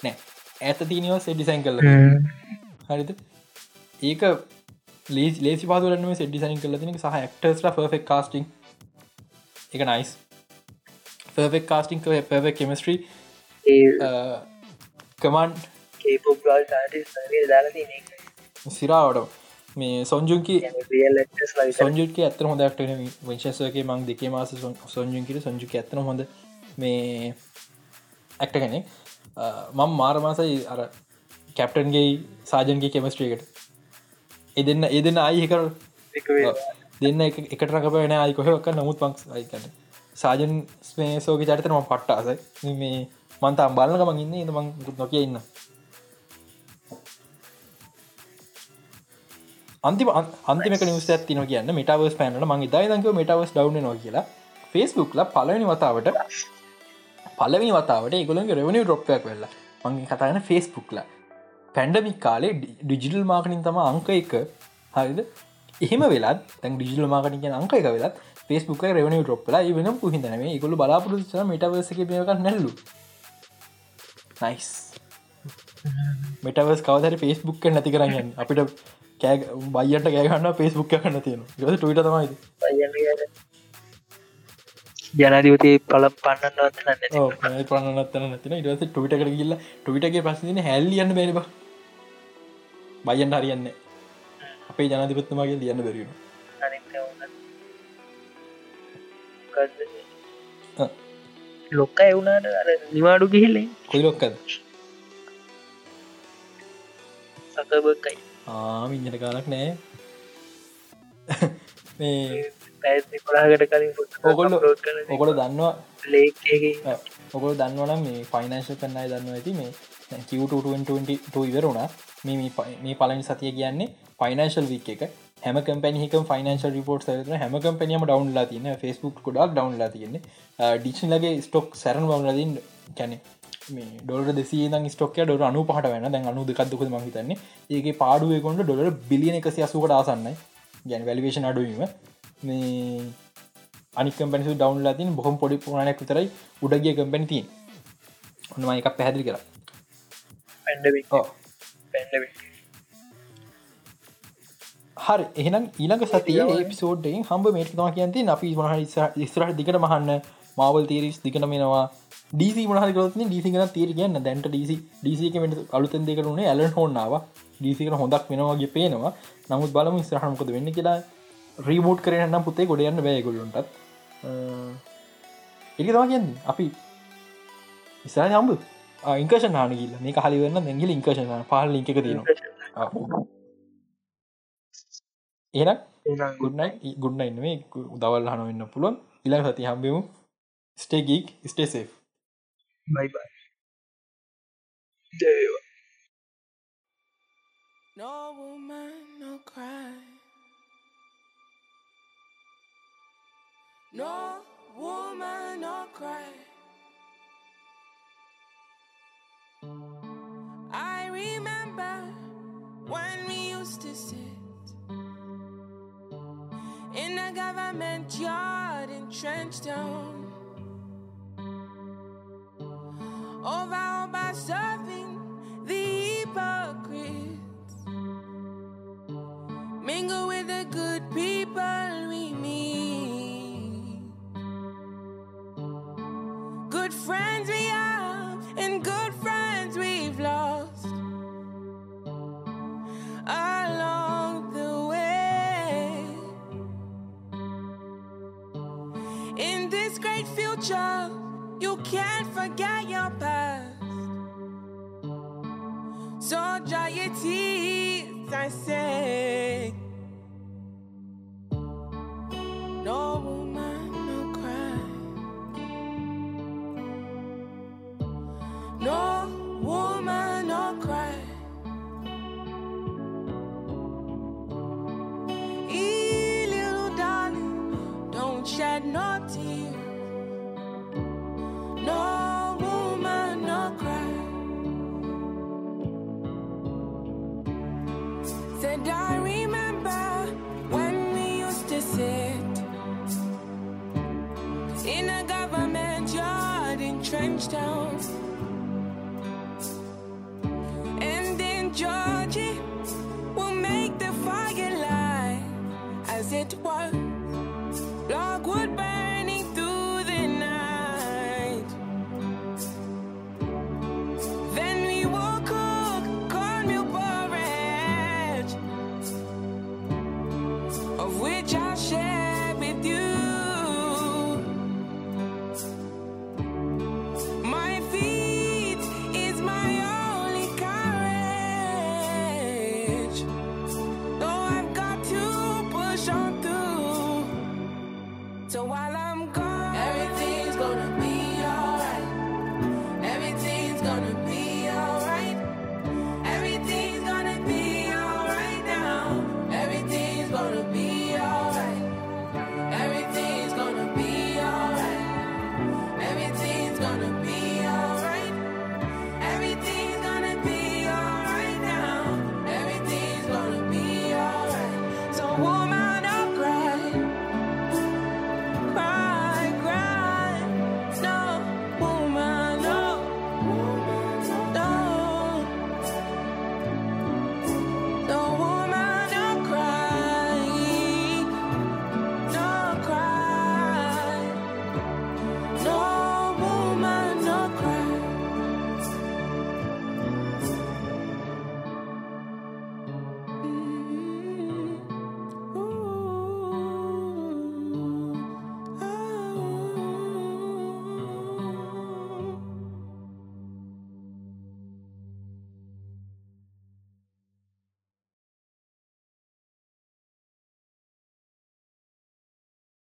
නෑ ඇත තියනව සෙඩ් ඩිසයින් කරල. හරිද? ඒක ලේ ලේසි පාදුරන්න සෙඩ් ඩිසයින් කල තින සහ ක්ටස්ට ෆෙක් කාස්ටිං එක නයිස් ෆෙක් කාස්ටිං පැ කෙමස්ට්‍රී කමන්් සිරාවට මේ සොන්ජුන්කි රියල් සොන්ජුක ඇතර හොඳ ක්ට විංශසගේ මං දෙකේ මාස සොන්ජුන්කිට සොංජුක ඇතන හොඳ මේ ඇක්ට කෙනෙක් මං මාරමාසයි අර කැප්ටන්ගේ සාජන්ගේ කෙමස්ට්‍රියකට එදන්න එදන්න අයිකර දෙන්න එකට රකපන අයි කොහක නමුත් පංක් අයිකට සාජන් මේ සෝක චරිතනම පට්ටාසයි. මේ මන්තා බලන්නකම ඉන්න. ඉඳ මං නොකිය ඉන්න. අන්තිම අන්තිමක නිවස ඇතින කියන්න මටවස් පෑනට මං දායිදක මටවස් ඩව් නො කියලා. ෆෙස්බුක්ල පලනි වතාවට පලවනි වතාවට ගොලන් රෙවනි රොප්යක් වෙල්ලා මංගේ කතාන ෆෙස්බුක්ල පැන්ඩමික් කාලේ ඩිජිටල් මාකනින් තම අංක එක. හරිද? එහෙම වෙලත් තැන් ඩිජිල් මාකනික අංක එක වෙලත් ෆෙස්බුක් රෙවනි රොප්ලා වෙන පුහිදනේ ගොල බලාපොරතු මටවසක මේක නැල්ලු නයිස් මෙටවස් කවදර ෆෙස්බුක් නැති කරන්න අපිට කෑ බයියට කෑගන්න පේස්බුක් කන්න තියෙන ට තමයි ජනධීපති පල පන්නන්නවත් නන්න පන්නනත්තන නැතින ඉටස ටවිට කර කියල්ල ටවිටගේ පස්සන හැල්ලියන්න බැනිබ බයන්න හරියන්න අපේ ජනධිපත්තුමගේ ලියන්න බැරීම ලොක්ක එවුණට නිවාඩු ගිහිල්ලේ කොයි ලොක්කද? සකබකයි. ආමිංජට කාලක් නෑ මේ පැපොලාගට කලින් ඔකොල්ල ඔකොල දන්නවා ලේකගේ ඔකොල දන්නවනම් මේ ෆයිනන්ශ කන්නයි දන්න ඇති මේ කිවට ඉවරුණා මේ පලනි සතිය කියන්නේ ෆයිනන්ශල් වික් එක. හැම කම්පැනික ෆනන්ශල් රිපෝට් සන හැම කම්පනියම ඩවන්ලා තින ෆස්බුක් කොඩක් ඩවන්ලා තියන්නේ. ඩිච්ලගේ ස්ටොක් සැරන් වලදින් කැනෙ මේ ඩොල දෙසේ ස්ටොක ඩොර අනු පහට වෙන දැන් අනු දෙකක්දක මහිතන්නේ ඒගේ පාඩුවකොට ඩොල බිලියන එකසි අසුකට ආසන්නයි. ගැන වැලිවේෂන් අඩුවීම මේ අනිකම්පැනිසු ඩවන්ලා තින් බොහොම පොඩි පුරණයක් විතරයි උඩගේ කම්පැන් තින් ඔන්නම එකක් පැහැදිලි කර. හරි එහනම් ඊළඟ සතිය පිසෝඩ්ඩෙන් හම්බ මේට තම කියන්ති අපි මහ ඉස්රහ දිකට මහන්න මාවල් තේරිස් දිකනමෙනවා ඩීසි මහකරත් ඩීසිකන තේර කියන්න දැන්ට ඩීසි ඩීසිකමට අලුතන් දෙකරුණේ ඇලන් හොන්නාව ඩීසිකට හොඳක් වෙනවාගේ පේනවා. නමුත් බලම ස්රහමකොද වෙන්න කියලා රීමෝට් කරන්න පුතේ ගොඩ යන්න බෑගොල්ලොන්ටත් එක තම කියන්න. අපි ඉසා යම්බ ඉංකෂ නානගිල්ල මේ හලිවන්න දැගිල ඉංකෂන පාල ලික තියෙනවා. ඒන ගුඩ්නයි ගුඩ්නයින්න මේ දවල් හන වෙන්න පුළුවන්. ඉලා සති හම්බෙමු. ස්ටේගීක් ස්ටේසේ බයි බයි දේවා No woman, no cry. No woman, no cry. I remember when we used to sit in a government yard in Trenchtown. Over by serving the hypocrites. Mingle with the good people Good friends we have, and good friends we've lost along the way. In this great future, you can't forget your past. So dry your tears, I say.